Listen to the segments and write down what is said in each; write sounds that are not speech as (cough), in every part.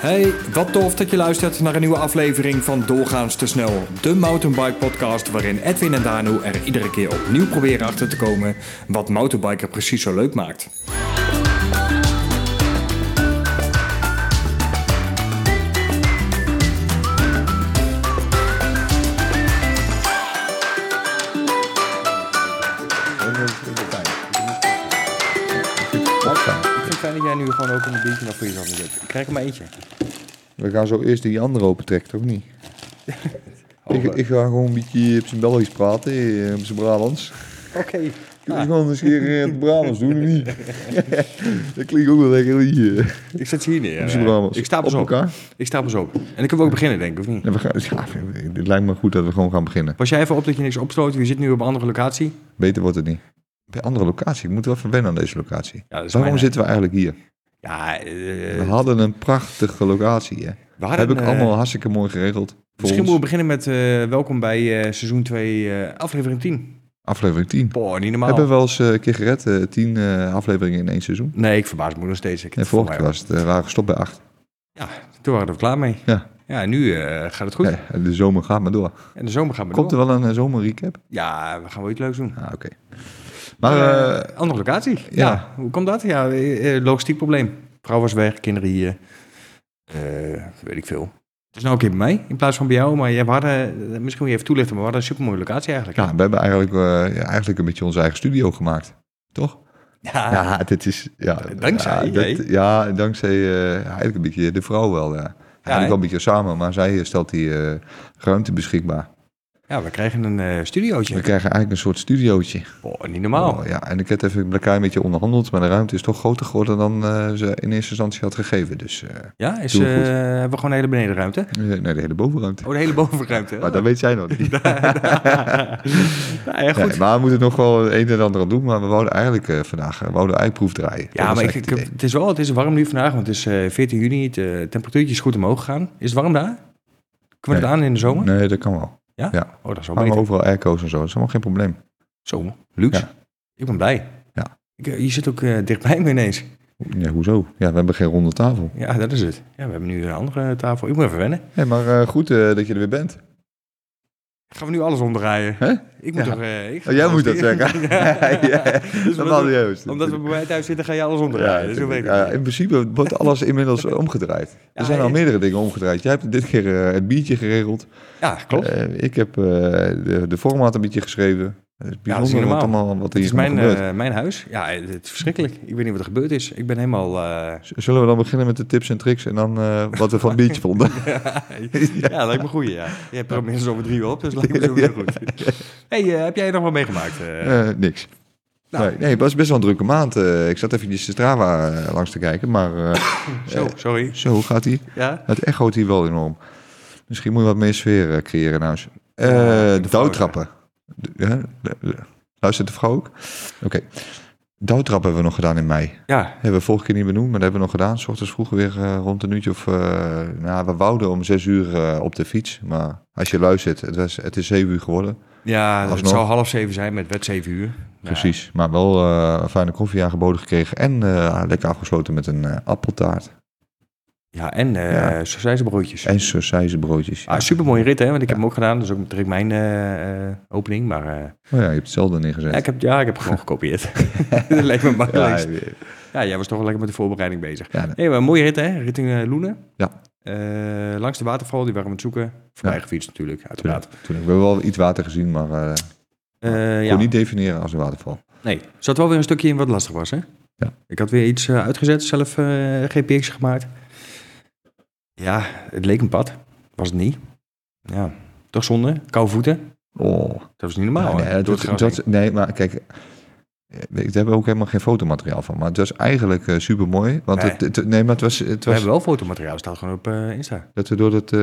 Hey, wat tof dat je luistert naar een nieuwe aflevering van Doorgaans te snel. De mountainbike podcast waarin Edwin en Danu er iedere keer opnieuw proberen achter te komen wat mountainbiker precies zo leuk maakt. Jij nu gewoon ook een biertje nog voor jezelf. Ik krijg er maar eentje. We gaan zo eerst die andere open trekken, toch niet? (laughs) ik, ik ga gewoon een beetje op zijn Belgisch praten, eh, op zijn Brabants. Oké. Kun je gewoon eens een keer in het Brabants doen, of niet? (laughs) dat klinkt ook wel lekker hier. Ik zet ze hier neer. Op zijn Brabants. Ik sta pas op op. elkaar. Ik sta pas op. En dan kunnen we ook beginnen, denk ik, of niet? En we gaan, ja, het lijkt me goed dat we gewoon gaan beginnen. Pas jij even op dat je niks opsloot. We zitten nu op een andere locatie. Beter wordt het niet. Bij andere locatie. Ik moet wel even wennen aan deze locatie. Ja, Waarom mijn- zitten we eigenlijk hier? Ja, eh, We hadden een prachtige locatie, hè? hadden, Heb ik eh, allemaal hartstikke mooi geregeld. Misschien moeten we beginnen met eh, welkom bij eh, seizoen 2, eh, aflevering 10. Aflevering 10. Boah, niet normaal. Hebben we wel eens eh, een keer gered, eh, 10 eh, afleveringen in één seizoen. Nee, ik verbaas me nog steeds. Ik En vorige keer was het, eh, waren gestopt bij 8. Toen waren we er klaar mee. Ja. Ja, nu eh, gaat het goed. Ja, de zomer gaat maar door. En de zomer gaat maar Komt door. er wel een eh, zomerrecap? Ja, we gaan wel iets leuks doen. Ah, oké. Maar, eh, andere locatie. Ja. Hoe komt dat? Ja, eh, eh, logistiek probleem. Vrouw was weg, kinderen hier. Eh, weet ik veel. Het is nou een keer bij mij in plaats van bij jou. Maar ja, we hadden, eh, misschien moet je even toelichten, maar we hadden een supermooie locatie eigenlijk. ja, we hebben eigenlijk, eh, ja, eigenlijk een beetje onze eigen studio gemaakt. Toch? Ja, Ja, dit is... Ja, Dankzij, ja, dit- ja dankzij eh, eigenlijk een beetje de vrouw wel. Ja. Eigenlijk wel een beetje samen, maar zij stelt die eh, ruimte beschikbaar. Ja, we krijgen een eh studiootje. We krijgen eigenlijk een soort studiootje. Oh, niet normaal. Oh, ja, en ik heb even met elkaar een beetje onderhandeld, maar de ruimte is toch groter geworden dan eh, ze in eerste instantie had gegeven. Dus eh, Ja, is, hebben we gewoon een hele benedenruimte? nee, de hele bovenruimte. Oh, de hele bovenruimte. Maar dat weet zij nog niet. (laughs) ja, ja, goed. Nee, maar we moeten nog wel het een en ander aan doen. Maar we wouden eigenlijk vandaag uh, wouden eigenlijk proef draaien. Ja, maar ik, het het is wel het is warm nu vandaag, want het is eh 14 juni. De temperatuurtje is goed omhoog gegaan. Is het warm daar? Kunnen we het aan in de zomer? Nee, dat kan wel. Oh, dat is wel Hangen beter. overal airco's en zo. Dat is allemaal geen probleem. Zo, luxe. Ja. Ik ben blij. Ja. Ik, eh, je zit ook eh, dichtbij me ineens. Ja, hoezo? Ja, we hebben geen ronde tafel. Ja, dat is het. Ja, we hebben nu een andere tafel. Ik moet even wennen. Nee, maar eh, goed dat je er weer bent. Gaan we nu alles omdraaien? Hè? Ik moet Ja. toch... eh, ik Oh, jij moet dat zeggen. (laughs) (laughs) ja. ja, Dus we, juist. omdat we bij mij thuis zitten, ga je alles ja, omdraaien. dus weet ik. in principe wordt alles inmiddels (laughs) omgedraaid. Er zijn al meerdere dingen omgedraaid. Jij hebt dit keer eh, het biertje geregeld. ja, klopt. Eh, ik heb eh, de, de format een beetje geschreven. Het is Ja, dat is bijzonder niet wat, normaal. allemaal, wat Het hier is mijn, eh, mijn huis. Ja, het is verschrikkelijk. Ik weet niet wat er gebeurd is. Ik ben helemaal... eh, Zullen we dan beginnen met de tips en tricks en dan eh, wat we van biertje (laughs) vonden? ja, dat lijkt me goed, ja. Je hebt er minstens over drie op, dus dat lijkt me sowieso goed. hey, heb jij nog wat meegemaakt? niks. Nou. Nee, nee, het was best wel een drukke maand. ik zat even de Strava langs te kijken, maar (coughs) Zo, sorry. zo gaat hij. Ja? Het echoot hier wel enorm. Misschien moet je wat meer sfeer creëren in huis. Eh Ja, de douwtrappen. Ja, luistert de vrouw ook? Oké. Douwtrappen hebben we nog gedaan in mei. Ja, Hebben we vorige keer niet benoemd, maar dat hebben we nog gedaan. S ochtends vroeg weer eh, rond een uurtje of... eh, nou, we wouden om zes uur eh, op de fiets. Maar als je luistert, het, was, het is zeven uur geworden. ja het zou half zeven zijn met wet zeven uur. Ja. Precies. Maar wel een fijne koffie aangeboden gekregen. En lekker afgesloten met een appeltaart. Ja, en uh, Ja. sausijzenbroodjes. En sausijzenbroodjes. Ah, super mooie rit, hè? Want ik heb hem ook gedaan. Dat is ook direct mijn eh, eh, opening. Maar eh, Oh ja, je hebt hetzelfde neergezet. ja, ik heb, ja, ik heb gewoon (laughs) gekopieerd. (laughs) dat lijkt me makkelijk. ja, Ja, ja, jij was toch wel lekker met de voorbereiding bezig. ja, nee. Maar een mooie rit, hè? Rit in eh, Loenen. Ja. Langs de waterval, die waren we aan het zoeken. Voorbij Ja. gefietst natuurlijk, uiteraard. Toen hebben we wel iets water gezien, maar ja. kon niet definiëren als een waterval. Nee, er zat wel weer een stukje in wat lastig was, hè? Ja. Ik had weer iets uitgezet, zelf GPX gemaakt. Ja, het leek een pad. Was het niet. Ja, toch zonde. Koude voeten. Oh, Dat was niet normaal, hè? nee, dat, dat, nee, maar kijk, eh, daar hebben we ook helemaal geen fotomateriaal van. Maar het was eigenlijk super mooi. Want Nee. het, het- nee, maar het was, het We was hebben wel fotomateriaal, staat gewoon op eh, Insta. dat we door het, eh,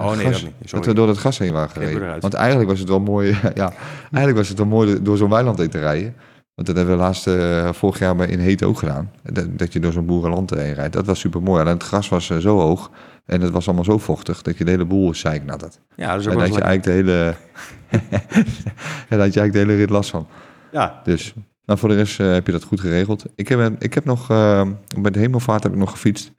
Oh, nee, gas, dat dat we door het gas heen waren gereden. Want eigenlijk was het wel mooi. (laughs) ja, eigenlijk was het wel mooi door zo'n weiland heen te rijden. Want dat hebben we laatst eh, vorig jaar bij in Heet ook gedaan. Dat, dat je door zo'n boerenland heen rijdt. Dat was super mooi. Alleen het gras was eh, zo hoog en het was allemaal zo vochtig dat je de hele boel zeiknat had. Ja, dat is ook En dat je eigenlijk de hele, (laughs) en dat je eigenlijk de hele rit last van. Ja, Dus nou, voor de rest eh, heb je dat goed geregeld. Ik heb, ik heb nog, bij de hemelvaart heb ik nog gefietst.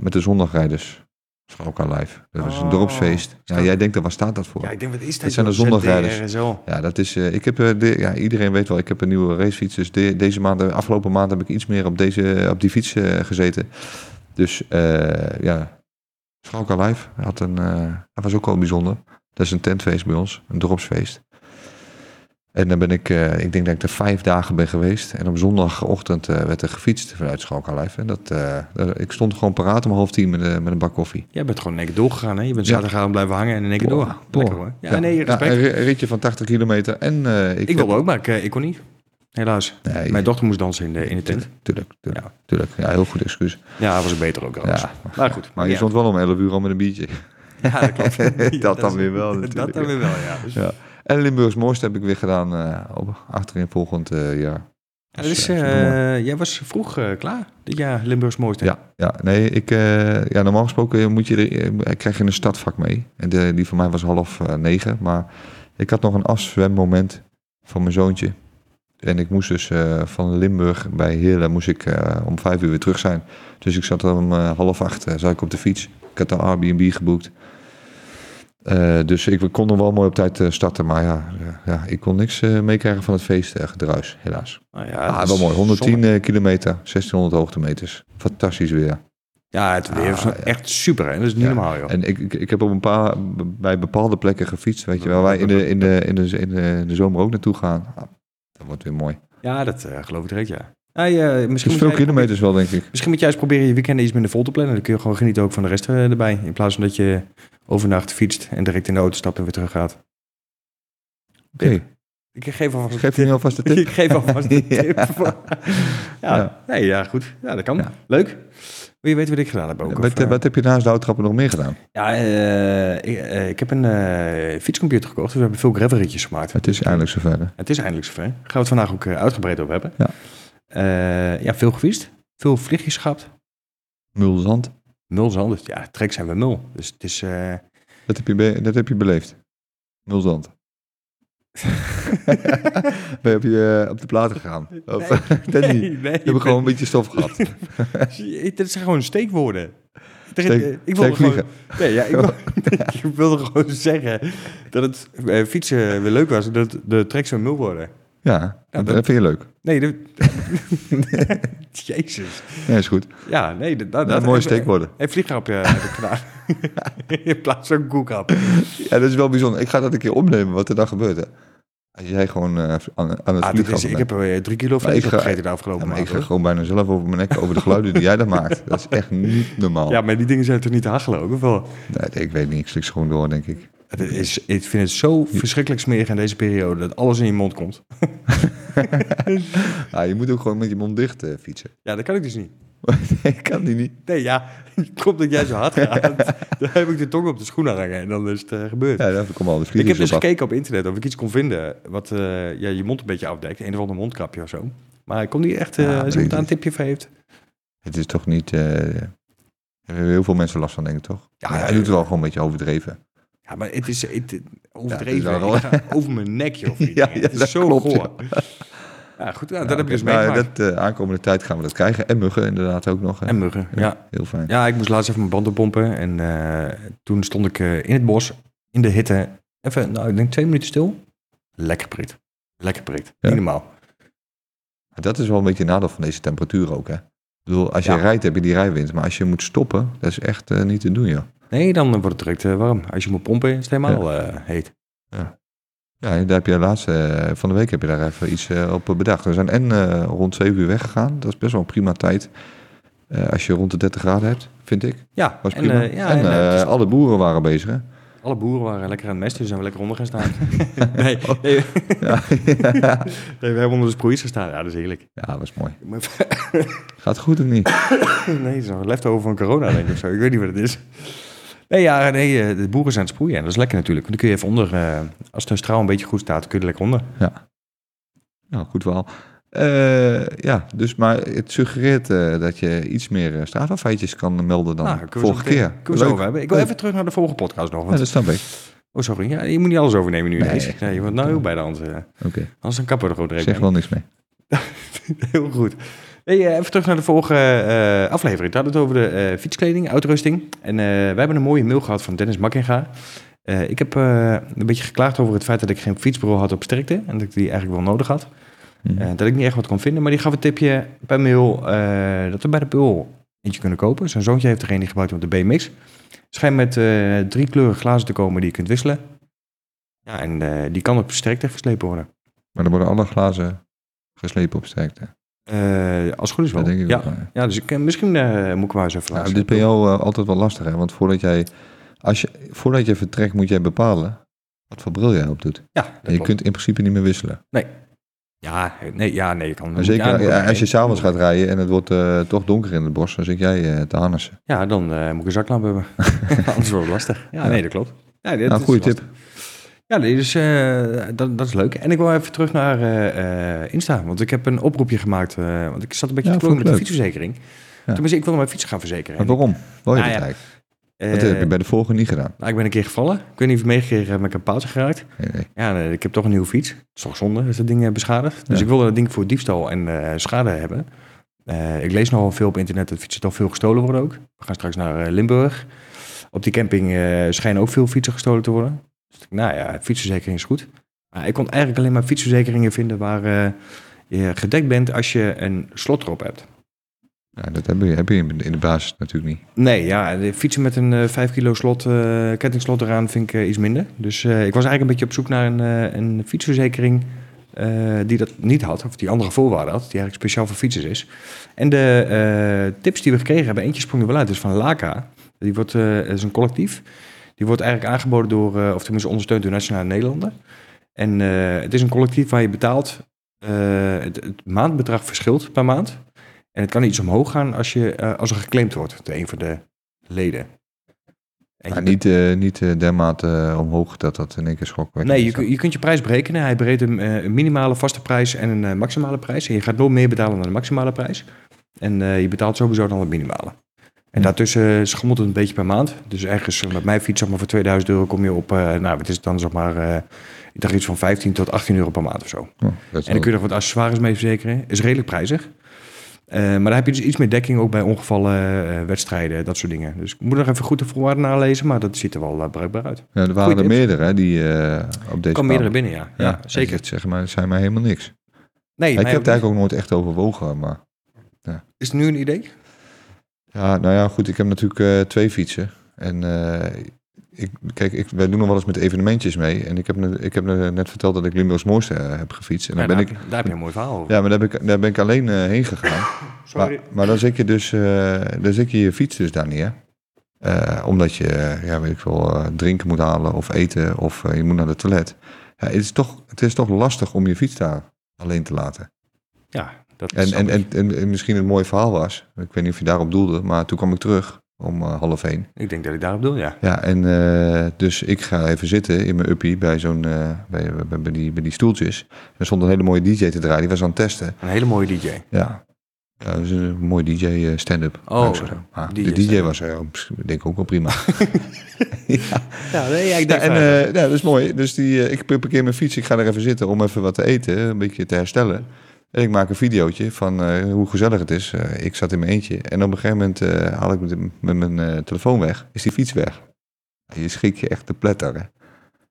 Met de zondagrijders. Schalka Live. Dat is een Oh, dorpsfeest. Ja, jij denkt, waar staat dat voor? Ja, ik denk, wat is Dat zijn de zondagrijders. Ja, dat is. eh, ik heb, eh, de, ja, iedereen weet wel, ik heb een nieuwe racefiets. Dus de- deze maand, de afgelopen maand heb ik iets meer op, deze, op die fiets eh, gezeten. Dus eh, ja, Schalka Live had een, eh, dat was ook wel bijzonder. Dat is een tentfeest bij ons, een dorpsfeest. En dan ben ik, eh, ik denk dat ik er vijf dagen ben geweest. En op zondagochtend eh, werd er gefietst vanuit Schalka Live. En dat, eh, dat- ik stond gewoon paraat om half tien met, een- met een bak koffie. Jij bent gewoon in één keer doorgegaan, hè? Je bent Ja. zaterdagavond blijven hangen en in één keer door. Lekker hoor. Ja, nee, respect. een ri- een ritje van 80 kilometer. En ik, ik wilde ook, maar ik, ik kon niet. Helaas. Nee, Mijn dochter moest dansen in de, in de tent. Tuurlijk, tuurlijk, Ja. tuurlijk. Ja, heel goed excuus. Ja, was beter ook. Ja, Maar goed. Maar je ja. stond wel om 11 uur al met een biertje. (laughs) Ja, dat klopt. Ja, (laughs) Dat dan (laughs) weer wel, Dat natuurlijk. dan weer wel, ja. Ja. En Limburgs Mooiste heb ik weer gedaan eh, op achterin volgend eh, jaar. Ja, dus, eh, eh, jij was vroeg klaar dit jaar, Limburgs mooiste. ja, ja, nee, ik, eh, ja, normaal gesproken moet je er, krijg je een stadvak mee. En de, die van mij was half eh, negen. Maar ik had nog een afzwemmoment van mijn zoontje. En ik moest dus eh, van Limburg bij Heerlen moest ik, eh, om vijf uur weer terug zijn. Dus ik zat om eh, half acht eh, zat ik op de fiets. Ik had de Airbnb geboekt. Eh, dus ik kon er wel mooi op tijd eh, starten. Maar ja, eh, ja ik kon niks meekrijgen van het feest, eh, gedruis, helaas. Nou ja, Ah, wel mooi. 110 zonde. eh, kilometer, 1600 hoogtemeters. Fantastisch weer. Ja, het weer is Ah, ja. echt super. Hè? Dat is niet Ja. normaal, joh. En ik, ik, ik heb op een paar, bij bepaalde plekken gefietst, weet je, waar wij in de, in de, in de, in de, in de zomer ook naartoe gaan. Ah, dat wordt weer mooi. Ja, dat geloof ik direct, ja. Eh, misschien, Dus veel kilometers wel, denk ik. misschien moet jij eens proberen je weekenden iets minder vol te plannen. Dan kun je gewoon genieten ook van de rest eh, erbij. In plaats van dat je overnacht fietst en direct in de auto stapt en weer terug gaat. Oké, Ik geef alvast geef je nu alvast de tip. (laughs) Ik geef alvast een (laughs) tip. Ja. ja, Ja. Nee, ja, goed. Ja, dat kan. Ja. Leuk. Wil je weten wat ik gedaan heb ook? Wat, Of, eh, wat heb je naast de houttrappen nog meer gedaan? Ja, eh, ik, ik heb een fietscomputer gekocht. Dus we hebben veel gravelritjes gemaakt. Het is eindelijk zover. hè? Het is eindelijk zover. Daar gaan we het vandaag ook uitgebreid over hebben. Ja. Eh, ja, veel gefietst. Veel vliegjes gehad. Mulzand. Mul zand. Dus ja, trek zijn we mul. Dus het is... eh, Dat heb je, be- dat heb je beleefd. Mulzand. ben (laughs) je op, je, op de platen gegaan? Of, (laughs) dat niet? nee, Je hebt gewoon een beetje stof gehad. Dit zijn gewoon steekwoorden. Steek- eh, ik wilde gewoon, nee, ja, ik, wil- (laughs) ik wilde gewoon zeggen dat het eh, fietsen weer leuk was. en Dat de treks zo mul worden. Ja, dat, dat- vind je leuk. Nee, de, (laughs) Jezus. Ja, is goed. Ja, nee. Dat, dat, Dat een mooie steekwoorden. Een vlieggrapje heb ik gedaan. (laughs) In plaats van koekrap. Ja, dat is wel bijzonder. Ik ga dat een keer opnemen, wat er dan gebeurt. Hè. Als jij gewoon eh, aan, aan het Ah, is, ik heb er eh, drie kilo vlees opgegeten de afgelopen ja, maand. ik ga gewoon bijna zelf over mijn nek over de geluiden die jij daar maakt. Dat is echt niet normaal. Ja, maar die dingen zijn toch niet ook? Of wel? Nee, ik weet niet. Ik gewoon door, denk ik. Het is, ik vind het zo verschrikkelijk smerig in deze periode dat alles in je mond komt. (laughs) Je moet ook gewoon met je mond dicht eh, fietsen. Ja, dat kan ik dus niet. (laughs) nee, ik kan die niet. Nee, ja, (laughs) komt dat jij zo hard gaat. dan heb ik de tong op de schoen hangen en dan is het eh, gebeurd. Ja, daar komen al de ik heb dus af. gekeken op internet of ik iets kon vinden wat eh, ja, je mond een beetje afdekt. Een of ander mondkapje of zo. Maar ik kon niet echt, Ja, als weet iemand daar een tipje voor heeft. Het is toch niet... er hebben heel veel mensen last van, denk ik, toch? Ja, hij doet het wel gewoon een beetje overdreven. Ja, maar het is het, Ja, overdreven. het is (laughs) over mijn nekje of (laughs) iets. Ja, het ja, is zo klopt, goor. Ja, goed, ja, dat Ja, heb je dus. Nou, meegemaakt. dat, eh, aankomende tijd gaan we dat krijgen. En muggen inderdaad ook nog. hè. En muggen, ja. Heel fijn. Ja, ik moest laatst even mijn banden pompen. En eh, toen stond ik eh, in het bos, in de hitte. Even, nou, ik denk twee minuten stil. Lekker prit. Lekker prit. Ja. Niet normaal. Dat is wel een beetje een nadeel van deze temperatuur ook, hè? Ik bedoel, als je Ja. rijdt heb je die rijwind. Maar als je moet stoppen, dat is echt niet te doen, joh. Nee, dan wordt het direct eh, warm. Als je moet pompen, is het helemaal eh, heet. Ja, daar heb je laatst, eh, van de week heb je daar even iets op bedacht. We zijn en rond 7 uur weggegaan. Dat is best wel een prima tijd. als je rond de 30 graden hebt, vind ik. Ja, Was prima. ja, en en, dus alle boeren waren bezig, hè? alle boeren waren lekker aan het mesten, dus zijn we lekker onder gaan staan. (laughs) nee, nee, (laughs) Ja, nee, we hebben onder de sproeiers gestaan. Ja, dat is heerlijk. ja dat was mooi. Gaat goed of niet? (coughs) nee, het is nog een leftover van corona, denk ik of zo. Ik weet niet wat het is. Nee, ja, nee, eh, de boeren zijn aan het sproeien. En dat is lekker natuurlijk. Want dan kun je even onder, eh, als de straal een beetje goed staat, kun je er lekker onder. Nou, goed wel. Eh, ja, dus maar het suggereert dat je iets meer uh, kan melden dan Nou, vorige zo meteen- keer. Kunnen we zo over hebben. Ik wil Leuk. even terug naar de volgende podcast nog. Ja, Want, dat snap ik. Oh, sorry. Ja, je moet niet alles overnemen nu Nee. ineens. Nee, je wordt nou heel bij de hand. Oké, Anders dan kappen we er gewoon direct zeg wel niks mee. (laughs) Heel goed. Hey, eh, even terug naar de vorige eh, aflevering. Het had het over de eh, fietskleding, uitrusting. En wij hebben een mooie mail gehad van Dennis Makkinga. Ik heb een beetje geklaagd over het feit dat ik geen fietsbureau had op sterkte. En dat ik die eigenlijk wel nodig had. Mhm. Dat ik niet echt wat kon vinden. Maar die gaf een tipje per mail dat we bij de Peul eentje kunnen kopen. Zijn zoontje heeft er een die gebruikt op de BMX. Schijnt met drie kleuren glazen te komen die je kunt wisselen. Ja, en die kan op sterkte geslepen worden. Maar dan worden alle glazen geslepen op sterkte. Eh, als het goed is wel. Dat denk ik ja. ook. ja. ja, dus ik, eh, misschien eh, moet ik maar eens even Ja, laten. dit is bij jou eh, altijd wel lastig, hè? Want voordat jij, als je, voordat je vertrekt, moet jij bepalen wat voor bril jij op doet. Ja, En je klopt. kunt in principe niet meer wisselen. Ja, nee, ja, nee, je kan... Maar zeker ja, als je nee. s'avonds gaat rijden en het wordt toch donker in het bos, dan zit jij te harnessen. Ja, dan moet ik een zaklamp hebben. (laughs) (laughs) Anders wordt het lastig. Ja, nee, dat klopt. Ja, dit Nou, goede lastig. Ja, dus eh, dat, dat is leuk. En ik wil even terug naar eh, Insta. Want ik heb een oproepje gemaakt. want ik zat een beetje Ja, te vond met ik de fietsverzekering. Ja. Tenminste, ik wilde mijn fiets gaan verzekeren. Maar waarom? Wil je Nou dat ja, eigenlijk? Eh, Dat heb je bij de vorige niet gedaan. nou, ik ben een keer gevallen. Ik weet niet of je meegekregen hebt, met een paaltje geraakt. Nee, nee. Ja, nee, ik heb toch een nieuwe fiets. Het is toch zonde als dat ding beschadigd. Dus Ja. ik wilde dat ding voor diefstal en schade hebben. Ik lees nogal veel op internet dat fietsen toch veel gestolen worden ook. We gaan straks naar Limburg. Op die camping schijnen ook veel fietsen gestolen te worden. Dus ik, nou ja, fietsverzekering is goed. Maar ik kon eigenlijk alleen maar fietsverzekeringen vinden waar eh, je gedekt bent als je een slot erop hebt. Ja, dat heb je, heb je in de basis natuurlijk niet. Nee, ja, de fietsen met een eh 5 kilo slot, eh kettingslot eraan vind ik eh, iets minder. Dus eh, ik was eigenlijk een beetje op zoek naar een, eh, een fietsverzekering eh, die dat niet had, of die andere voorwaarden had, die eigenlijk speciaal voor fietsers is. En de eh, tips die we gekregen hebben, eentje sprong er wel uit, dus van Laka. Die wordt, eh, dat is een collectief. Die wordt eigenlijk aangeboden door, eh, of tenminste ondersteund door Nationale Nederlanden. En eh, het is een collectief waar je betaalt, eh, het, het maandbedrag verschilt per maand. En het kan iets omhoog gaan als, je, als er geclaimd wordt door een van de leden. En Maar je- niet, eh, niet dermate omhoog dat dat in één keer schokwekkend Nee, je, is. kun- je kunt je prijs berekenen. Hij beredt een, een minimale vaste prijs en een maximale prijs. En je gaat nooit meer betalen dan de maximale prijs. En je betaalt sowieso dan het minimale. En daartussen schommelt het een beetje per maand. Dus ergens eh, met mijn fiets zeg maar, voor 2000 euro kom je op... eh, nou, wat is het dan zeg maar... eh, ik dacht iets van 15 tot 18 euro per maand of zo. Oh, En dan wel- kun je nog wat accessoires mee verzekeren. Is redelijk prijzig. Maar daar heb je dus iets meer dekking ook bij ongevallen, wedstrijden, dat soort dingen. Dus ik moet nog even goed de voorwaarden nalezen, maar dat ziet er wel bruikbaar uit. ja, er waren goeie er tips. meerdere hè, die op deze Er meerdere binnen, ja. Ja, Ja, zeker. Zeg maar, het zijn maar helemaal niks. Nee, ik heb het eigenlijk ook nooit echt overwogen, maar... Is het nu een idee? Ja, nou ja, goed, ik heb natuurlijk eh, twee fietsen. En eh, ik, kijk, ik, wij doen nog wel eens met evenementjes mee. En ik heb, ik heb ne- net verteld dat ik Limburgs Mooiste eh, heb gefietst. En Ja, dan ben daar, ik, heb je, daar heb je een mooi verhaal over. ja, maar daar ben ik, daar ben ik alleen eh, heen gegaan. (laughs) Sorry. Maar, maar dan zit je dus, eh, dan zit je je fiets dus daar neer. Eh, omdat je, ja, weet ik veel, eh, drinken moet halen of eten of je moet naar de toilet. Ja, het, is toch, het is toch lastig om je fiets daar alleen te laten. Ja, dat En, en, en, en, en misschien een mooi verhaal was. Ik weet niet of je daarop doelde, maar toen kwam ik terug om eh, half één. Ik denk dat ik daarop doe, ja. Ja, en eh, dus ik ga even zitten in mijn uppie bij zo'n, eh, bij, bij, bij die, bij die stoeltjes. Er stond een hele mooie DJ te draaien, die was aan het testen. Een hele mooie DJ. Ja, ja dat is een mooi DJ stand-up. Oh. Maar DJ de DJ was er, ook, ik denk ook wel prima. (laughs) Ja, nee, ja, ik Ja, denk en ja, dat is mooi. Dus die, ik parkeer mijn fiets, ik ga er even zitten om even wat te eten, een beetje te herstellen. En ik maak een videootje van eh, hoe gezellig het is. Eh, ik zat in mijn eentje en op een gegeven moment eh, haal ik met, met mijn telefoon weg. Is die fiets weg. Je schrik je echt te pletter, hè?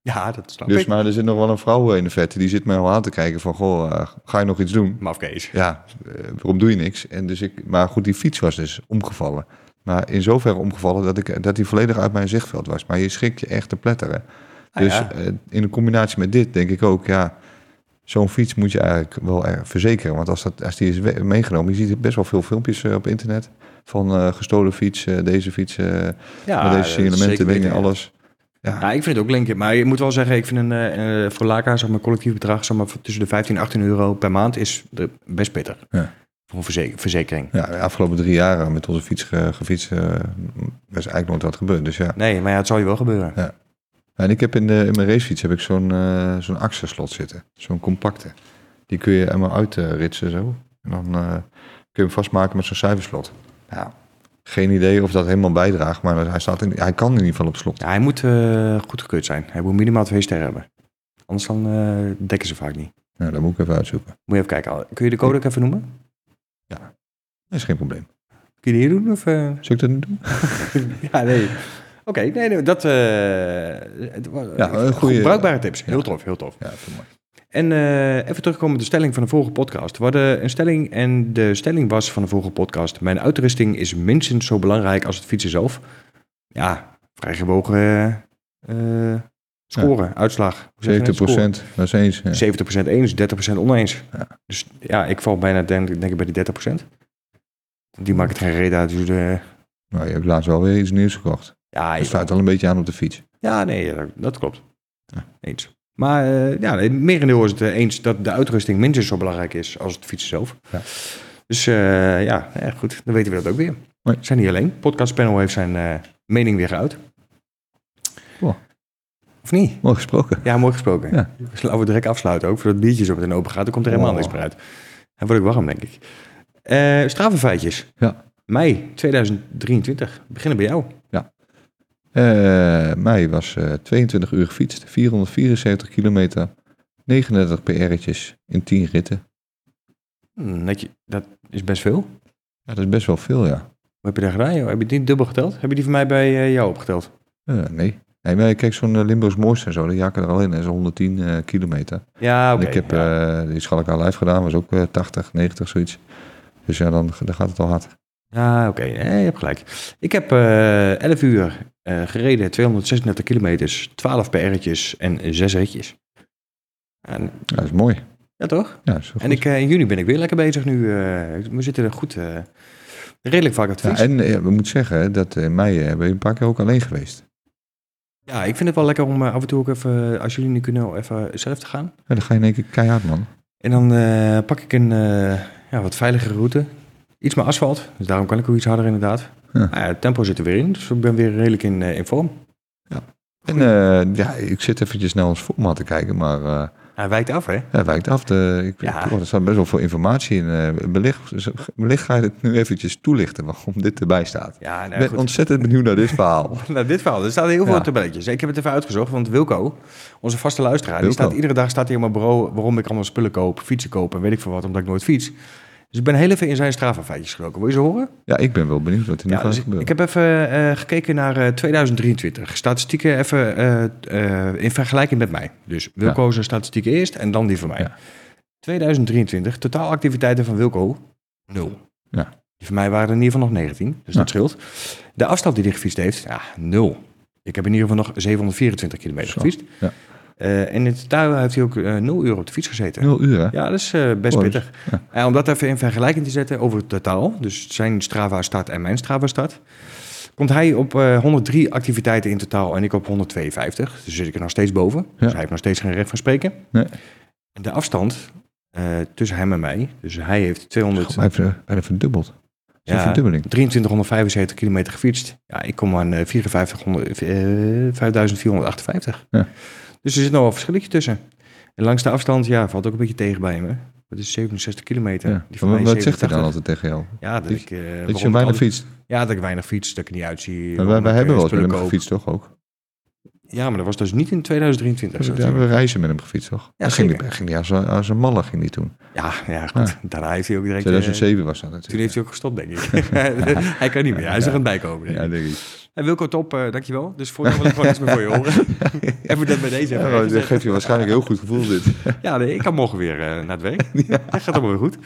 ja, dat snap Dus, ik. maar er zit nog wel een vrouw in de vette. Die zit mij al aan te kijken van, goh, ga je nog iets doen? Mafkees. Ja, eh, waarom doe je niks? En dus ik, maar goed, die fiets was dus omgevallen. Maar in zoverre omgevallen dat, ik, dat die volledig uit mijn zichtveld was. Maar je schrikt je echt te pletteren. Ah, dus ja. in combinatie met dit denk ik ook, ja, zo'n fiets moet je eigenlijk wel verzekeren. Want als, dat, als die is meegenomen, je ziet best wel veel filmpjes eh, op internet van eh, gestolen fiets, eh, deze fiets, Ja, met deze zeker dingen, ja. alles. Ja, Ja, ik vind het ook linker. Maar je moet wel zeggen, ik vind een, voor Laka, zeg maar, collectief bedrag, zeg maar, tussen de 15 en 18 euro per maand is best pittig. Ja. Voor een verze- verzekering. ja, de afgelopen drie jaar met onze fiets ge, gefietst, is eigenlijk nooit wat gebeurd. Dus ja. Nee, maar ja, het zal je wel gebeuren. En ik heb in, de, in mijn racefiets heb ik zo'n eh zo'n axelslot zitten. Zo'n compacte. Die kun je helemaal uitritsen zo. En dan eh, kun je hem vastmaken met zo'n cijferslot. Ja, geen idee of dat helemaal bijdraagt, maar hij, staat in, hij kan in ieder geval op slot. Ja, hij moet eh goedgekeurd zijn. Hij moet minimaal twee sterren hebben. Anders dan dekken ze vaak niet. Nou, dat moet ik even uitzoeken. Moet je even kijken. Kun je de code ook even noemen? Dat is geen probleem. Kun je die hier doen? Of, eh? Zou ik dat niet doen? (laughs) ja, nee. Oké, nee, nee, dat... eh Ja, bruikbare tips. Heel tof, heel tof. Ja, mooi. En eh, even terugkomen op de stelling van de vorige podcast. We hadden een stelling en de stelling was van de vorige podcast... Mijn uitrusting is minstens zo belangrijk als het fietsen zelf. Ja, vrij gewogen eh, eh, scoren, uitslag. Hoe zeg je 70 dat? Scoren. procent, dat is eens. Ja. 70% eens, 30% oneens. Ja. Dus ja, ik val bijna denk, denk ik bij die 30%. Die maakt het geen reden uit. Dus de, Nou, je hebt laatst wel weer iets nieuws gekocht. Ja, Je sluit al een beetje aan op de fiets. ja, nee, dat, dat klopt. Ja. Eens. Maar eh ja, het merendeel is het eh, eens dat de uitrusting minstens zo belangrijk is als het fietsen zelf. Ja. Dus eh, ja, ja, goed, dan weten we dat ook weer. We zijn niet alleen. Podcast Panel heeft zijn eh, mening weer geuit. Of niet? Mooi gesproken. Ja, mooi gesproken. Ja. Laten we direct afsluiten ook, voordat het biertje zo meteen open gaat. Dan komt er helemaal Oh. niks meer uit. Dan word ik warm, denk ik. Eh Stravenfeitjes. Ja. Mei 2023. We beginnen bij jou. Eh mei was eh 22 uur gefietst, 474 kilometer, 39 PR'tjes in 10 ritten. Netje, dat is best veel. Ja, dat is best wel veel, ja. Wat heb je daar gedaan, joh? Heb je niet dubbel geteld? Heb je die van mij bij eh, jou opgeteld? Eh, nee. nee, maar kijk, zo'n eh, Limburgs mooiste en zo, die jaken er al in. Dat is 110 eh, kilometer. Ja, oké. Ik heb ja. eh, die aan live gedaan, was ook eh, 80, 90, zoiets. Dus ja, dan, dan gaat het al hard. Ja, oké. Nee, je hebt gelijk. Ik heb eh 11 uur eh, gereden, 236 kilometers, 12 PR'tjes en 6 ritjes. En, Ja, dat is mooi. ja, toch? Ja, En ik, eh, in juni ben ik weer lekker bezig nu. we zitten er goed, redelijk vaak op Ja. Ja, en we moeten zeggen dat in mei ben je een paar keer ook alleen geweest. ik vind het wel lekker om af en toe ook even, als jullie niet kunnen, even zelf te gaan. Ja, dan ga je in één keer keihard, man. En dan pak ik een ja, wat veiligere route. Iets meer asfalt, dus daarom kan ik ook iets harder inderdaad. Ja. Ja, het tempo zit er weer in, dus ik ben weer redelijk in, eh, in vorm. En eh, ja, ik zit eventjes naar ons format te kijken, maar eh Hij wijkt af, hè? ja, wijkt af. De, ik, Ja. oh, er staat best wel veel informatie in. wellicht, dus, wellicht ga je het nu eventjes toelichten waarom (laughs) dit erbij staat. Ja, Ik nou, ben goed. ontzettend benieuwd naar dit verhaal. (laughs) Nou, dit verhaal. Er staan heel veel Ja. tabelletjes. Ik heb het even uitgezocht, want Wilco, onze vaste luisteraar, die staat iedere dag staat hij op mijn bureau waarom ik allemaal spullen koop, fietsen koop en weet ik veel wat, omdat ik nooit fiets. Dus ik ben heel even in zijn Strava-feitjes gedoken. Wil je ze horen? Ja, ik ben wel benieuwd wat er nu Ja, gaat dus gebeuren. ik heb even eh, gekeken naar eh, 2023. Statistieken even eh, eh, in vergelijking met mij. Dus Wilco zijn statistieken eerst en dan die van mij. Ja. 2023, totaal activiteiten van Wilco, nul. Ja. Die van mij waren er in ieder geval nog 19, dus dat scheelt. De afstand die hij gefietst heeft, ja, nul. Ik heb in ieder geval nog 724 kilometer Zo, gefietst. ja. Eh, en in totaal heeft hij ook eh 0 uur op de fiets gezeten. Nul uur, hè? Ja, dat is eh, best Oh, pittig. ja. En om dat even in vergelijking te zetten over het totaal, dus zijn Strava start en mijn Strava start, komt hij op eh, 103 activiteiten in totaal en ik op 152. Dus zit ik er nog steeds boven. Dus hij heeft nog steeds geen recht van spreken. Nee. En de afstand eh, tussen hem en mij, dus hij heeft 200, Hij heeft eh, bijna verdubbeld. Ja. verdubbeling. 2375 kilometer gefietst. Ja, ik kom aan eh, 5400, eh, 5458. Ja. Dus er zit nog wel een verschilletje tussen. En langs de afstand, ja, valt ook een beetje tegen bij me. Dat is 67 kilometer. Ja. Die van wat zegt hij dan 87. altijd tegen jou? Ja, dat Dat- ik... eh, Dat je weinig fietst. Ja, dat ik weinig fiets, dat ik er niet uitzie. Maar wij, wij ik, hebben eh, wel eens met hem gefietst, toch ook? Ja, maar dat was dus niet in 2023. We hebben zien. reizen met hem gefietst, toch? Ja, ging hij ging die als, een- als een malle ging die toen. Ja, ja, goed. Daarna heeft hij ook direct... eh, 2007 was dat natuurlijk. toen heeft hij ook gestopt, denk ik. (laughs) hij kan niet meer. Hij is er aan het bijkomen. Ja, denk ik. En Wilco Top, eh, dankjewel. Dus voor wil ik gewoon iets meer voor je horen. (laughs) Even dat bij deze. Ja, dat geeft je waarschijnlijk een heel goed gevoel dit. (laughs) Ja, nee, ik kan morgen weer eh, naar het werk. (laughs) Dat gaat allemaal weer goed.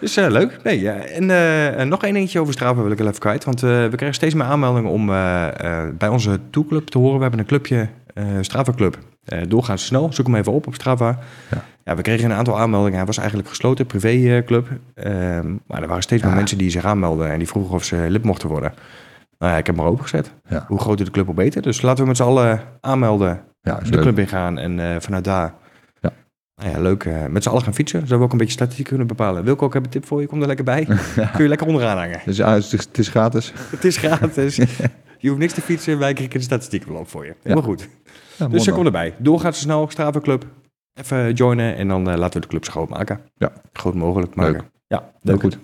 Dus eh, leuk. Nee, ja. En nog één eentje over Strava wil ik even kwijt. Want we krijgen steeds meer aanmeldingen om bij onze toolclub te horen. We hebben een clubje, Strava Club. Doorgaans snel. Zoek hem even op op Strava. Ja. Ja. we kregen een aantal aanmeldingen. Hij was eigenlijk gesloten, privéclub. Ehm maar er waren steeds meer mensen die zich aanmelden. En die vroegen of ze lid mochten worden. Nou ja, ik heb hem maar opengezet. Ja. Hoe groter de club, hoe beter. Dus laten we met z'n allen aanmelden Ja, de leuk. club ingaan en eh, vanuit daar. Ja. Nou ja, leuk. eh, met z'n allen gaan fietsen. Zouden we ook een beetje statistiek kunnen bepalen. Wilco, ik heb een tip voor je. Kom er lekker bij. (laughs) Kun je lekker onderaan hangen. Dus ja, het is, het is gratis. (laughs) Het is gratis. (laughs) je hoeft niks te fietsen. Wij krikken de statistieken wel op voor je. Helemaal goed. Dus mooi kom erbij. Doorgaat ze snel. Strava Club. Even joinen en dan eh, laten we de club zo groot maken. Ja. Groot mogelijk maken. Leuk. Ja, Heel goed.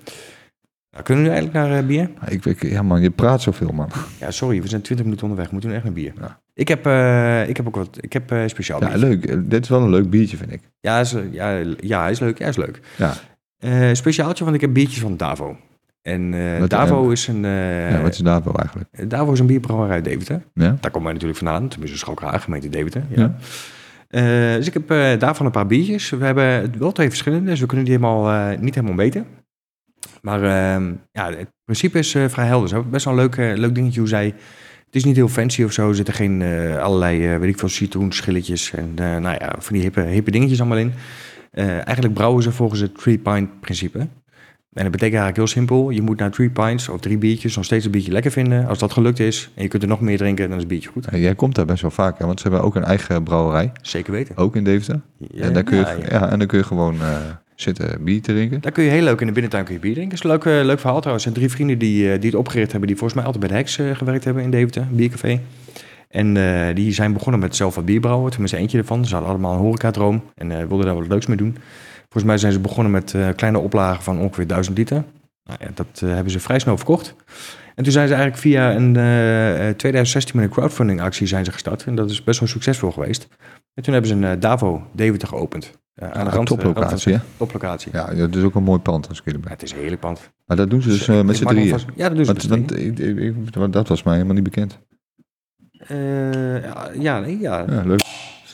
Nou, kunnen we nu eigenlijk naar eh, bier? Ik, ik, ja man, je praat zoveel man. Ja, sorry. We zijn 20 minuten onderweg. Moeten we nu echt naar bier? Ja. Ik, heb, eh, ik heb ook wat. Ik heb eh, speciaal Ja, leuk. Dit is wel een leuk biertje, vind ik. Ja, is, ja, ja, hij is leuk. Ja, is leuk. Ja. Speciaaltje, want ik heb biertjes van Davo. En Wat- Davo is een... ja, wat is Davo eigenlijk? Davo is een bierbrouwerij uit Deventer. Ja? Daar komen wij natuurlijk vandaan. Tenminste, Schalkraag, gemeente Deventer. Ja. Ja. Dus ik heb daarvan een paar biertjes. We hebben wel twee verschillende, dus we kunnen die helemaal, niet helemaal meten. Maar ehm, ja, het principe is eh, vrij helder. Zo. Best wel een leuk, leuk dingetje hoe zij... Het is niet heel fancy of zo. Er zitten geen eh, allerlei, eh, weet ik veel, citroenschilletjes en nou ja, van die hippe, hippe dingetjes allemaal in. Eigenlijk brouwen ze volgens het three pint principe. En dat betekent eigenlijk heel simpel. Je moet na drie pints of drie biertjes nog steeds een biertje lekker vinden. Als dat gelukt is en je kunt er nog meer drinken, dan is het biertje goed. Ja, Jij komt daar best wel vaak, hè? want ze hebben ook een eigen brouwerij, Zeker weten. ook in Deventer. Ja, en, daar kun je, ja, en dan kun je gewoon zitten bier te drinken. Daar kun je heel leuk in de binnentuin kun je bier drinken. Dat is een leuk, eh, leuk verhaal trouwens. Er zijn drie vrienden die, eh, die het opgericht hebben, die volgens mij altijd bij de Hex eh, gewerkt hebben in Deventer, biercafé. En die zijn begonnen met zelf wat bier brouwen, tenminste eentje ervan. Ze hadden allemaal een horecadroom en wilden daar wat leuks mee doen. Volgens mij zijn ze begonnen met kleine oplagen van ongeveer 1000 liter. Nou ja, dat hebben ze vrij snel verkocht. En toen zijn ze eigenlijk via een eh, eh, 2016 met een crowdfunding actie zijn ze gestart. En dat is best wel succesvol geweest. En toen hebben ze een eh, Davo Deventer geopend. Eh, aan de Ja, rand, toplocatie, hè? Toplocatie. Ja, dat is ook een mooi pand als ik. Ja, het is een heerlijk pand. Maar dat doen ze dus eh, met z'n drieën. Ja, dat doen ze met ik- ik- ik- dat was mij helemaal niet bekend. Eh, ja, ja, nee, ja. Ja, leuk.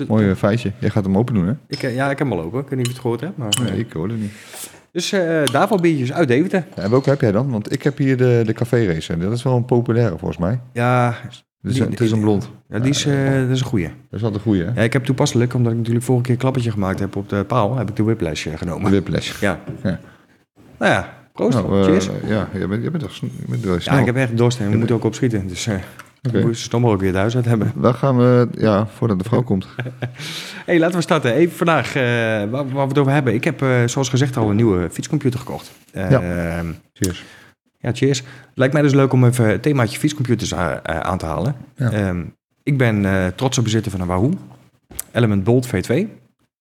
Mooi eh, feitje. Jij gaat hem open doen, hè? Ik, eh, ja, ik heb hem al open. Ik weet niet of je het gehoord hebt. Maar, Nee, ik hoorde het niet. Dus eh daarvoor biertjes uit Deventer. Ja, en welke heb jij dan? Want ik heb hier de, de café racer. Dat is wel een populaire volgens mij. Ja, Dus, Die- het is een blond. ja die is, eh, dat is een goeie. Dat is wel de goede, hè? Ja, ik heb toepasselijk, omdat ik natuurlijk vorige keer een klappertje gemaakt heb op de paal, heb ik de whiplash eh, De genomen. whiplash. Ja. Ja. Nou ja, proost. Nou, eh, Cheers. ja, je bent, je bent toch je bent wel snel. Ja, ik heb echt dorst en we moeten ook opschieten. Dus Oké. we moeten stommer ook weer het huis uit hebben. We gaan, eh, ja, voordat de vrouw (laughs) komt. hey, laten we starten. Even vandaag, eh, waar, waar we het over hebben. Ik heb, eh, zoals gezegd, al een nieuwe fietscomputer gekocht. Eh, Ja. Cheers. Ja, cheers. Lijkt mij dus leuk om even het themaatje fietscomputers aan te halen. Ja. Ehm, ik ben eh trotse bezitter van een Wahoo. Element Bolt V2.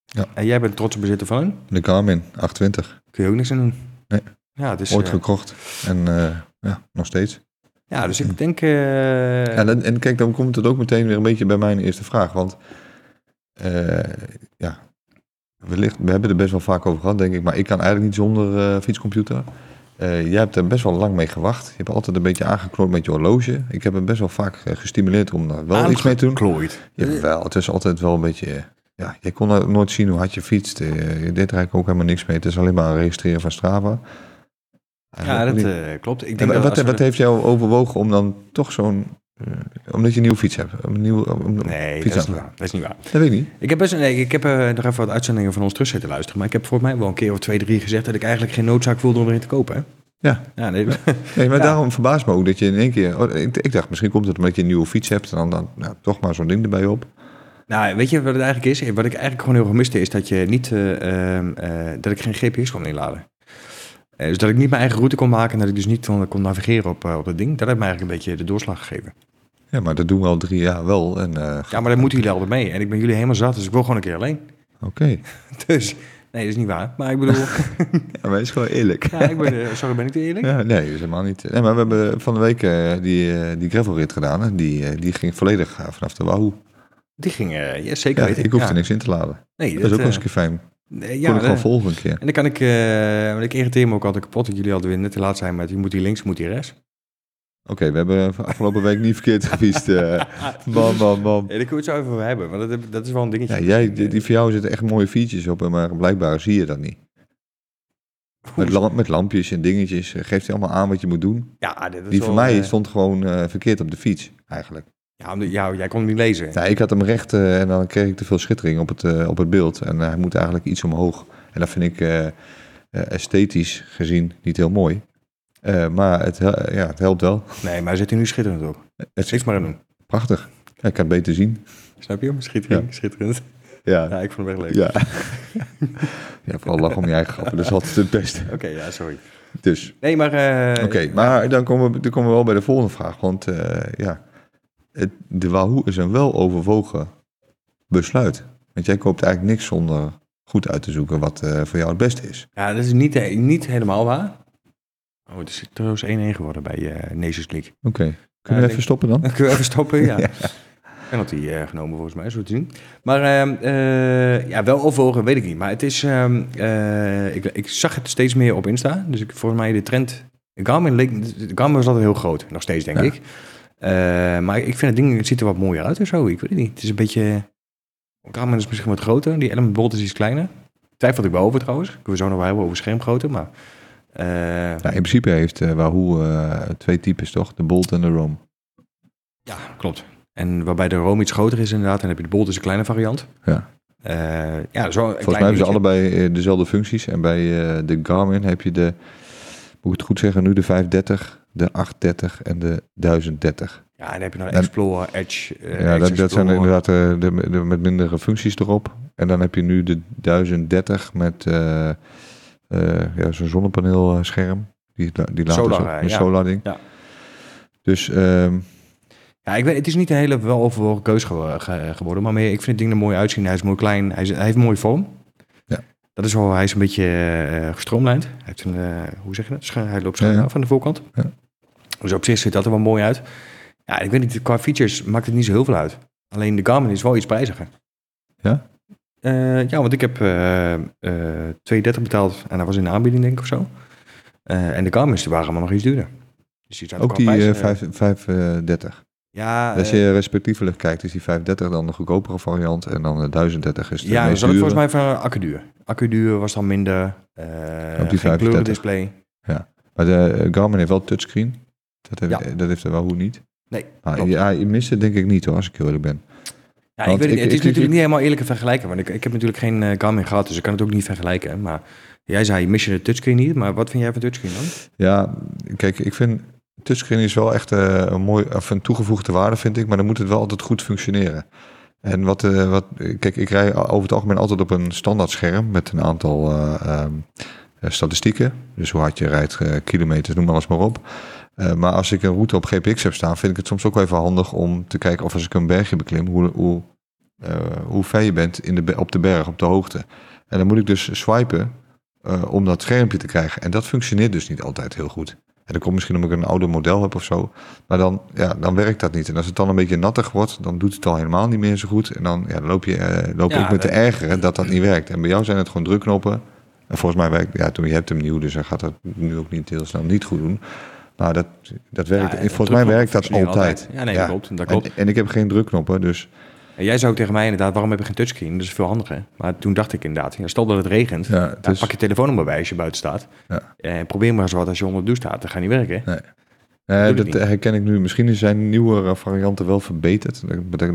Ja. En jij bent trotse bezitter van een? De Garmin 820. Kun je ook niks aan doen. Nee. Ja, dus, Ooit gekocht. En ja, nog steeds. Ja, dus ik denk... eh, Ja, en, en kijk, dan komt het ook meteen weer een beetje bij mijn eerste vraag. Want eh, ja, wellicht, we hebben er best wel vaak over gehad, denk ik. Maar ik kan eigenlijk niet zonder eh, fietscomputer. Eh, jij hebt er best wel lang mee gewacht. Je hebt altijd een beetje aangeklopt met je horloge. Ik heb hem best wel vaak gestimuleerd om daar wel iets mee te doen. Klooid. Jawel, het is altijd wel een beetje... Ja, je kon nooit zien hoe hard je fietst. Je deed er eigenlijk ook helemaal niks mee. Het is alleen maar een registreren van Strava. Ja, dat eh, klopt. Ik en denk dat wat, we wat heeft jou overwogen om dan toch zo'n... eh, omdat je een nieuwe fiets hebt? Een nieuw, om- Nee, fiets dat is niet waar. Dat is niet waar. Dat weet ik niet. Ik heb, best, nee, ik heb eh, nog even wat uitzendingen van ons terug zitten luisteren. Maar ik heb volgens mij wel een keer of twee, drie gezegd... dat ik eigenlijk geen noodzaak voelde om erin te kopen. Hè? Ja. Ja, nee, (laughs) Nee, maar (laughs) Ja. daarom verbaast me ook dat je in één keer... oh, ik, ik dacht, misschien komt het omdat je een nieuwe fiets hebt... en dan, dan nou, toch maar zo'n ding erbij op. Nou, weet je wat het eigenlijk is? Wat ik eigenlijk gewoon heel erg miste is dat je niet, eh, ehm, eh, dat ik geen GPS kon inladen. Eh, dus dat ik niet mijn eigen route kon maken en dat ik dus niet kon, kon navigeren op, eh, op dat ding. Dat heeft mij eigenlijk een beetje de doorslag gegeven. Ja, maar dat doen we al drie jaar wel. En, eh, Ja, maar dan moeten jullie altijd mee. En ik ben jullie helemaal zat, dus ik wil gewoon een keer alleen. Oké, (laughs) Dus, nee, dat is niet waar. Maar ik bedoel, (laughs) ja, maar is gewoon eerlijk. ja, ik ben, sorry, ben ik te eerlijk? Ja, nee, dat is helemaal niet. Nee, maar we hebben van de week die, die gravelrit gedaan. En die, die ging volledig vanaf de Wahoo. Die ging, ja, zeker Ja, weten. ik hoefde ja. niks in te laden. Nee, Dat is ook wel eens een keer fijn. Nee, Kon ja, ik gewoon volgen een keer. En dan kan ik, eh, want ik irriteer me ook altijd kapot dat jullie altijd weer net te laat zijn met je moet hier links, moet hier rechts. Oké, we hebben afgelopen week niet verkeerd gefietst. eh (laughs) man, man, man. Ja, daar het zo even over hebben, want dat, dat is wel een dingetje. Ja, jij, die, die voor jou zitten echt mooie features op, maar blijkbaar zie je dat niet. Met, lamp, met lampjes en dingetjes eh, geeft hij allemaal aan wat je moet doen. Ja, dit is Die wel, voor mij stond gewoon verkeerd op de fiets, eigenlijk. Ja, ja, jij kon hem niet lezen. Ja, ik had hem recht eh, en dan kreeg ik te veel schittering op het, eh, op het beeld. En eh, hij moet eigenlijk iets omhoog. En dat vind ik esthetisch gezien niet heel mooi. Maar het, ja, het helpt wel. Nee, maar hij zit hier nu schitterend op. Het is maar aan doen. prachtig. Ja, ik kan het beter zien. Snap je? Schitterend. Schitterend. Ja, Ja, ik vond hem echt leuk. ja. (laughs) ja vooral lachen om je eigen grappen. Dat is altijd het beste. (laughs) Oké, ja, sorry. Dus, Nee, maar... oké. maar dan komen, we, dan komen we wel bij de volgende vraag. Want ja, het, de Wahoo is een wel overwogen besluit. Want jij koopt eigenlijk niks zonder goed uit te zoeken wat eh, voor jou het beste is. Ja, dat is niet, eh, niet helemaal waar. Oh, het is trouwens 1-1 geworden bij eh Nations League. Oké. Ja, (laughs) Kunnen we even stoppen dan? Kunnen we even stoppen, ja. Penalty eh, genomen volgens mij, zo te zien. Maar ehm, eh, ja, wel overwogen, weet ik niet. Maar het is, ehm, eh, ik, ik zag het steeds meer op Insta. Dus ik, volgens mij de trend Garmin, leek, Garmin was altijd heel groot, nog steeds denk Ja. ik. Eh, maar ik vind het ding, het ziet er wat mooier uit of zo. Ik weet het niet. Het is een beetje... Garmin is misschien wat groter. Die Element Bolt is iets kleiner. Twijfelde ik wel over trouwens. Ik wil zo nog wel hebben over schermgrootte, maar... eh, Nou, in principe heeft eh, Wahoo twee types, toch? De Bolt en de Roam. Ja, klopt. En waarbij de Roam iets groter is inderdaad. En dan heb je de Bolt is een kleine variant. Ja. Ja, zo een Volgens mij hebben ze allebei dezelfde functies. En bij de Garmin heb je de, moet ik het goed zeggen, nu de 530, de 830 en de 1030. Ja, en dan heb je nog En- Explorer, Edge, eh, ja, dat, dat zijn inderdaad eh, de, de, met mindere functies erop. En dan heb je nu de 1030 met eh, eh, ja, zo'n zonnepaneelscherm. Die, die laat Solar, een ja. solar ding. Ja. Dus ehm, Ja, ik weet, het is niet een hele weloverwogen keus ge- ge- geworden. Maar meer, ik vind het ding er mooi uitzien. Hij is mooi klein. Hij, is, hij heeft een mooie vorm. Ja. Dat is wel, hij is een beetje eh gestroomlijnd. Hij heeft een, hoe zeg je dat? Hij loopt Ja, ja. af aan de voorkant. Ja. Dus op zich ziet dat er wel mooi uit. Ja, ik weet niet, qua features maakt het niet zo heel veel uit. Alleen de Garmin is wel iets prijziger. Ja? Eh, ja, want ik heb eh eh 2,30 betaald en dat was in de aanbieding denk ik of zo. Eh, en de Garmin's die waren allemaal nog iets duurder. Dus ook die prijs, eh, eh, 5 530. Ja, Als eh, je respectievelijk kijkt, is die 530 dan de goedkopere variant. En dan de 1030 is de Ja, ik dure. volgens mij van accuduur. Accuduur was dan minder. eh Op die geen 35. kleurendisplay. Maar de eh, Garmin heeft wel touchscreen. Dat heeft, Ja. dat heeft de Wahoo niet. Nee, Maar klopt. ja, je mist het denk ik niet hoor, als ik heel eerlijk ben. Ja, ik weet, het- ik- het is ik- natuurlijk ik- niet helemaal eerlijk te vergelijken. Want ik, ik heb natuurlijk geen Garmin gehad, dus ik kan het ook niet vergelijken. Maar jij zei, mis je de touchscreen niet? Maar wat vind jij van touchscreen dan? Ja, kijk, ik vind touchscreen is wel echt eh, een mooi, of een toegevoegde waarde vind ik, maar dan moet het wel altijd goed functioneren. En wat, eh, wat kijk, ik rij over het algemeen altijd op een standaard scherm met een aantal eh, ehm, eh, statistieken. Dus hoe hard je rijdt, eh, kilometers, noem alles maar op. Eh, maar als ik een route op GPX heb staan, vind ik het soms ook wel even handig om te kijken of als ik een bergje beklim, hoe, hoe, eh, hoe ver je bent in de, op de berg, op de hoogte. En dan moet ik dus swipen eh, om dat schermpje te krijgen. En dat functioneert dus niet altijd heel goed. En dat komt misschien omdat ik een ouder model heb of zo. Maar dan, ja, dan werkt dat niet. En als het dan een beetje nattig wordt, dan doet het al helemaal niet meer zo goed. En dan, ja, dan loop, je, eh, loop Ja, ik met te dat- ergeren dat dat niet werkt. En bij jou zijn het gewoon drukknoppen. En volgens mij werkt, ja, toen je hebt hem nieuw, dus hij gaat dat nu ook niet heel snel niet goed doen. Maar dat, dat werkt, Ja, volgens mij werkt dat functioneren altijd. Ja, nee, dat klopt. Dat klopt. En, en ik heb geen drukknoppen, dus En jij ook tegen mij inderdaad, waarom heb je geen touchscreen? Dat is veel handiger. Maar toen dacht ik inderdaad, ja, stel dat het regent. ja, Ja, het is, pak je telefoon bij als je buiten staat. Ja. En probeer maar eens wat als je onder de douche staat. Dat gaat niet werken. Nee, dat herken ik nu. Misschien zijn nieuwere varianten wel verbeterd.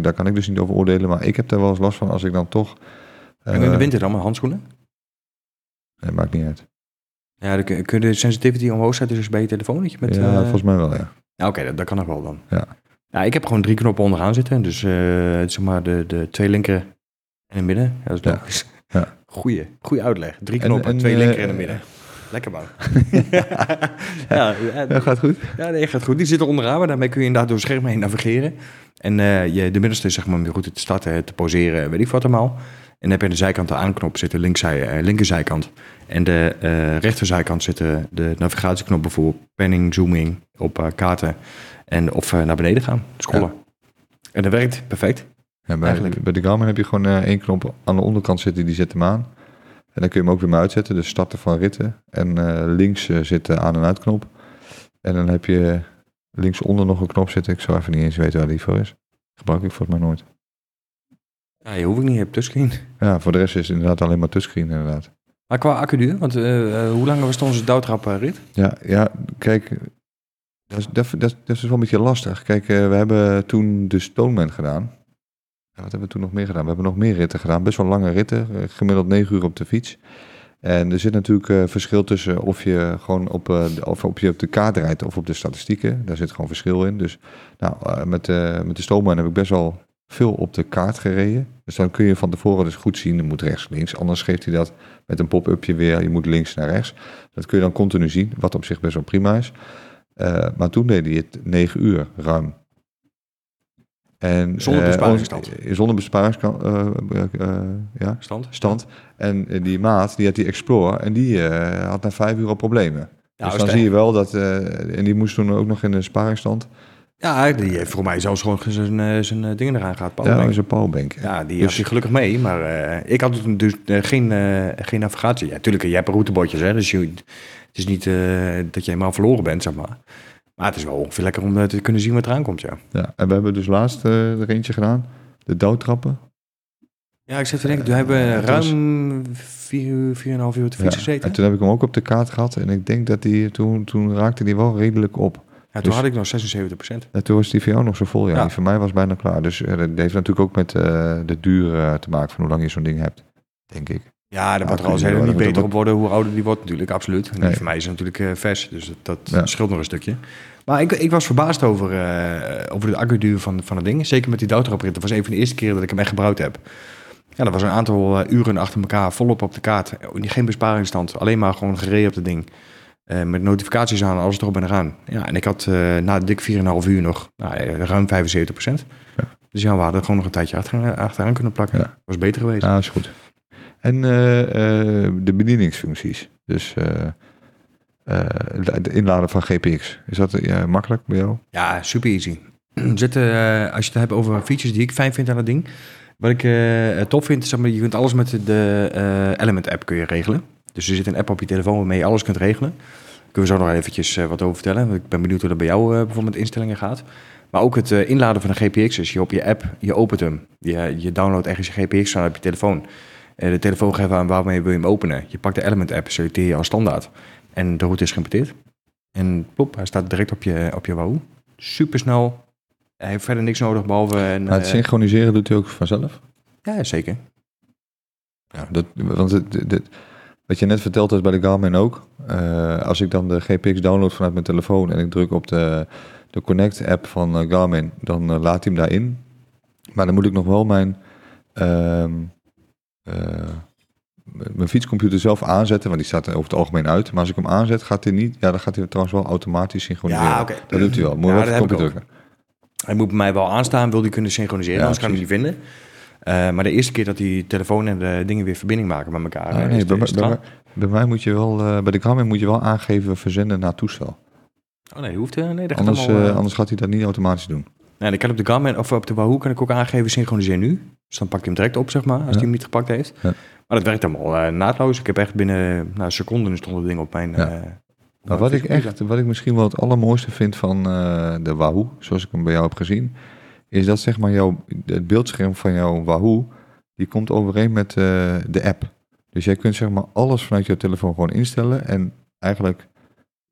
Daar, kan ik dus niet over oordelen. Maar ik heb daar wel eens last van als ik dan toch... en in de eh, winter dan met handschoenen? Nee, maakt niet uit. Ja, kun je de sensitivity omhoog zetten dus bij je telefoontje. Met, ja, eh, volgens mij wel, ja. Ja, oké, dat, dat kan nog wel dan. Ja. Ja, ik heb gewoon drie knoppen onderaan zitten. Dus eh, zeg maar de, de twee linker en in het midden. Ja, dat is Ja. logisch. Ja. Goeie, goeie uitleg. Drie En- knoppen, en, twee eh, linker in het midden. Lekker man. (laughs) ja, Ja, gaat goed. ja, nee, gaat goed. Die zitten onderaan, maar daarmee kun je inderdaad door het scherm heen navigeren. En je, de middenste is zeg maar om je route te starten, te pauzeren, weet ik wat allemaal. En dan heb je aan de zijkant de aanknop zitten, linkzij, eh, linkerzijkant. En de eh rechterzijkant zitten de navigatieknoppen voor penning, zooming op eh, kaarten. En of naar beneden gaan, scrollen. En dat werkt perfect. Ja, bij, Eigenlijk. bij de Garmin heb je gewoon één knop aan de onderkant zitten, die zet hem aan. En dan kun je hem ook weer maar uitzetten, dus starten van ritten. En links zit de aan- en uitknop. En dan heb je linksonder nog een knop zitten. Ik zou even niet eens weten waar die voor is. Gebruik ik volgens mij nooit. Ja, je hoeft ik niet, je hebt touchscreen. Ja, voor de rest is het inderdaad alleen maar touchscreen inderdaad. Maar qua accuduur, want eh, eh, hoe lang was het onze douwtrap eh, rit? Ja, ja kijk, dat is, dat, dat, dat is wel een beetje lastig. Kijk, we hebben toen de Stoneman gedaan. Ja, wat hebben we toen nog meer gedaan? We hebben nog meer ritten gedaan, best wel lange ritten, gemiddeld 9 uur op de fiets. En er zit natuurlijk eh, verschil tussen of je gewoon op, eh, de- of op, je op de kaart rijdt of op de statistieken. Daar zit gewoon verschil in. Dus nou, eh, met, de met de Stoneman heb ik best wel veel op de kaart gereden. Dus dan kun je van tevoren dus goed zien, je moet rechts, links. Anders geeft hij dat met een pop-upje weer, je moet links naar rechts. Dat kun je dan continu zien, wat op zich best wel prima is. Eh, maar toen deed hij het 9 uur ruim. En, Zonder eh, besparingsstand. on- zonder besparingsstand. ja, Stand? stand. En eh, die maat, die had die Explorer. En die eh, had na vijf uur al problemen. Ja, dus dan zie je wel dat... eh, en die moest toen ook nog in de sparingsstand. Ja, die heeft voor mij zelfs gewoon zijn, eh, zijn eh, dingen eraan gehad. Ja, powerbank. is een powerbank. Ja, die Dus- had hij gelukkig mee. Maar eh, ik had dus geen, geen navigatie. Ja, tuurlijk, je hebt routebordjes, hè. Dus je, het is niet dat je helemaal verloren bent, zeg maar. Maar het is wel ongeveer lekker om te kunnen zien wat eraan komt, ja. Ja, en we hebben dus laatst er eentje gedaan. De douwtrappen. Ja, ik zit te denken, we hebben ruim vier uur, vier en een half uur op de fiets Ja, gezeten. En toen heb ik hem ook op de kaart gehad. En ik denk dat die, toen, toen raakte die wel redelijk op. Ja, toen dus- had ik nog 76 procent. En toen was die voor jou nog zo vol. Ja, Ja. die voor mij was bijna klaar. Dus eh, dat heeft natuurlijk ook met eh, de duur eh, te maken van hoe lang je zo'n ding hebt. Denk ik. Ja, daar wordt er al helemaal niet beter op worden hoe ouder die wordt natuurlijk, absoluut. En die Nee. voor mij is het natuurlijk vers, dus dat, dat Ja. scheelt nog een stukje. Maar ik, ik was verbaasd over, over de accuduur van, van het ding. Zeker met die douwtraprit. Dat was een van de eerste keren dat ik hem echt gebruikt heb. Ja, dat was een aantal uren achter elkaar volop op de kaart. Geen besparingsstand, alleen maar gewoon gereden op het ding. Eh, met notificaties aan, alles erop en eraan. Ja, en ik had eh, na dik 4,5 uur nog nou, eh, ruim 75 procent. Ja. Dus ja, we hadden gewoon nog een tijdje achteraan, achteraan kunnen plakken. Ja. Was beter geweest. Ja, is goed. En de bedieningsfuncties. Dus het inladen van GPX. Is dat makkelijk bij jou? Ja, super easy. (clears throat) Eh, als je het hebt over features die ik fijn vind aan het ding. Wat ik tof vind, is je kunt alles met de Element app kun je regelen. Dus er zit een app op je telefoon waarmee je alles kunt regelen. Daar kunnen we zo nog eventjes eh, wat over vertellen. Ik ben benieuwd hoe dat bij jou eh, bijvoorbeeld met instellingen gaat. Maar ook het eh, inladen van een GPX. Dus je op je app, je opent hem. Je, je downloadt ergens je GPX aan op je telefoon. De telefoon geeft aan waarmee wil je hem openen. Je pakt de Element app, selecteer je als standaard. En de route is geïmporteerd. En plop, hij staat direct op je, op je Wahoo. Super snel. Hij heeft verder niks nodig behalve een... Maar het synchroniseren doet hij ook vanzelf. ja, zeker. Ja, dat, want het, het- het- wat je net verteld hebt bij de Garmin ook. eh, als ik dan de GPX download vanuit mijn telefoon en ik druk op de, de Connect-app van eh, Garmin, dan eh, laat hij hem daarin. Maar dan moet ik nog wel mijn, ehm, eh, mijn fietscomputer zelf aanzetten, want die staat er over het algemeen uit. Maar als ik hem aanzet, gaat hij niet. Ja, dan gaat hij trouwens wel automatisch synchroniseren. Ja, oké. Dat doet hij wel. Moet je Ja, wel ik drukken. Hij moet bij mij wel aanstaan, wil die kunnen synchroniseren, Ja, anders kan hij niet vinden. Eh, maar de eerste keer dat die telefoon en de dingen weer verbinding maken met elkaar. Ah, eh, nee, bij, mij- bij, bij moet je wel, eh, bij de Garmin moet je wel aangeven verzenden naar toestel. Oh nee, hoeft nee, dat gaat Anders, allemaal, eh, eh, anders gaat hij dat niet automatisch doen. Nee, ik kan op de Garmin of op de Wahoo kan ik ook aangeven synchroniseer nu. Dus dan pak je hem direct op, zeg maar, als Ja. hij hem niet gepakt heeft. Ja. Maar dat werkt allemaal naadloos. Ik heb echt binnen nou, seconden stond het ding op mijn... Ja. wat ik echt, wat ik misschien wel het allermooiste vind van de Wahoo, zoals ik hem bij jou heb gezien, is dat zeg maar jouw, het beeldscherm van jouw Wahoo, die komt overeen met eh, de app. Dus jij kunt zeg maar alles vanuit jouw telefoon gewoon instellen en eigenlijk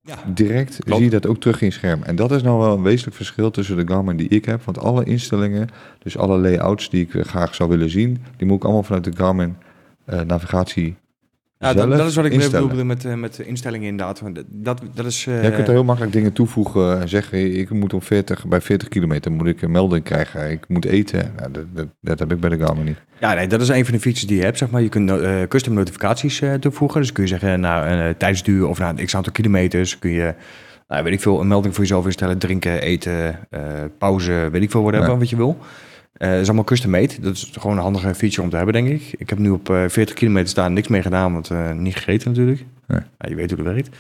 Ja. direct Klopt. zie je dat ook terug in je scherm. En dat is nou wel een wezenlijk verschil tussen de Garmin die ik heb, want alle instellingen, dus alle layouts die ik graag zou willen zien, die moet ik allemaal vanuit de Garmin eh, navigatie Ja, dat, dat is wat ik instellen. bedoelde met, eh, met de instellingen inderdaad. Dat, dat is... eh, Jij kunt er heel makkelijk dingen toevoegen en zeggen, ik moet om 40, bij 40 kilometer moet ik een melding krijgen, ik moet eten. Nou, dat, dat, dat heb ik bij de Garmin niet. Ja, nee, dat is een van de features die je hebt. Zeg maar. Je kunt eh, custom notificaties eh, toevoegen. Dus kun je zeggen, na een tijdsduur of na een x aantal kilometers... kun je, nou, weet ik veel, een melding voor jezelf instellen. Drinken, eten, eh, pauze, weet ik veel, whatever, Ja. wat je wil. Eh dat is allemaal custom made. Dat is gewoon een handige feature om te hebben, denk ik. Ik heb nu op eh 40 kilometer staan, niks mee gedaan, want eh, niet gegeten natuurlijk. Nee. Nou, je weet hoe dat werkt.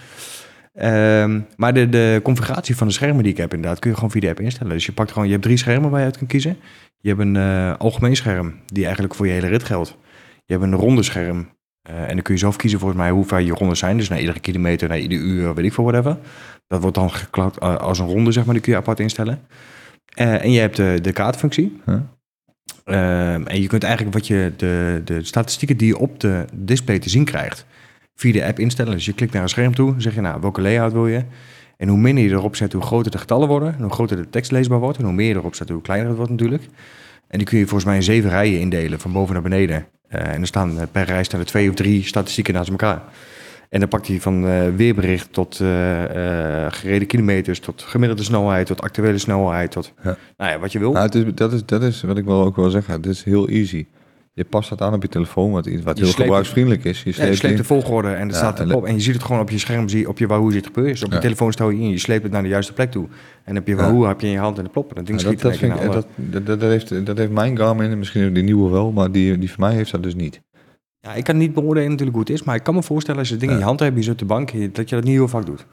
Ehm, maar de, de configuratie van de schermen die ik heb, inderdaad, kun je gewoon via de app instellen. Dus je pakt gewoon, je hebt drie schermen waar je uit kan kiezen. Je hebt een eh, algemeen scherm, die eigenlijk voor je hele rit geldt. Je hebt een ronde scherm. eh, en dan kun je zelf kiezen volgens mij hoe ver je rondes zijn. Dus na iedere kilometer, na ieder uur, weet ik veel, whatever. Dat wordt dan geklakt eh, als een ronde, zeg maar. Die kun je apart instellen. Eh, en je hebt de, de kaartfunctie. Huh? Ehm, en je kunt eigenlijk wat je, de, de statistieken die je op de display te zien krijgt, via de app instellen. Dus je klikt naar een scherm toe, zeg je nou, welke layout wil je? En hoe minder je erop zet, hoe groter de getallen worden. En hoe groter de tekst leesbaar wordt. En hoe meer je erop zet, hoe kleiner het wordt natuurlijk. En die kun je volgens mij in zeven rijen indelen, van boven naar beneden. Eh, en er staan eh, per rij staan er twee of drie statistieken naast elkaar. En dan pakt hij van eh, weerbericht tot eh, gereden kilometers, tot gemiddelde snelheid, tot actuele snelheid, tot Ja. nou ja, wat je wil. Nou, het is, dat, is, dat is wat ik wel ook wil zeggen. Het is heel easy. Je past dat aan op je telefoon, wat, wat Je heel gebruiksvriendelijk is. Je Ja, je sleept de volgorde en het Ja, staat erop. En je ziet het gewoon op je scherm, zie, op je Wahoo het gebeuren. Dus op je telefoon stel je in, je sleept het naar de juiste plek toe. En op je. Wahoo heb je in je hand en de plop. En dat ding schiet dat, dat, vind ik, dat, dat, dat, heeft, dat heeft mijn Garmin, en misschien die nieuwe wel, maar die, die van mij heeft dat dus niet. Ja, ik kan niet beoordelen natuurlijk hoe het is, maar ik kan me voorstellen als je het ding in Ja. je hand hebt, je zit op de bank, dat je dat niet heel vaak doet.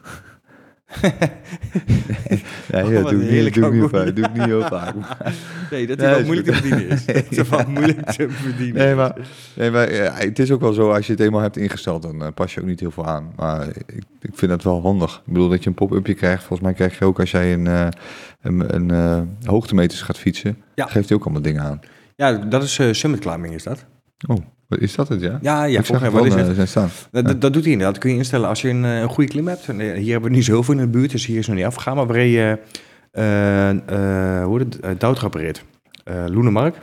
Ja, Oh, ja, doe, ik niet, doe, ik niet vaak, doe ik niet heel vaak. (laughs) Nee, dat Nee, is wel moeilijk te verdienen is. (laughs) Dat is wel moeilijk te verdienen. Nee, maar, nee, maar ja, het is ook wel zo, als je het eenmaal hebt ingesteld, dan eh, pas je ook niet heel veel aan. Maar ik, ik vind het wel handig. Ik bedoel, dat je een pop-upje krijgt. Volgens mij krijg je ook als jij een, eh, een, een eh, hoogtemeters gaat fietsen, Ja. geeft hij ook allemaal dingen aan. Ja, dat is summit climbing is dat. Oh, is dat het, ja? Ja, ja, ik zag volgens mij wel is eh, het? zijn staan. Dat, dat, dat doet hij inderdaad. Dat kun je instellen als je een, eh, een goede klim hebt. En, eh, Hier hebben we niet zoveel in de buurt, dus hier is nog niet afgegaan. Maar eh eh hoe heet het, uh, Doutrap reed. Loenemark.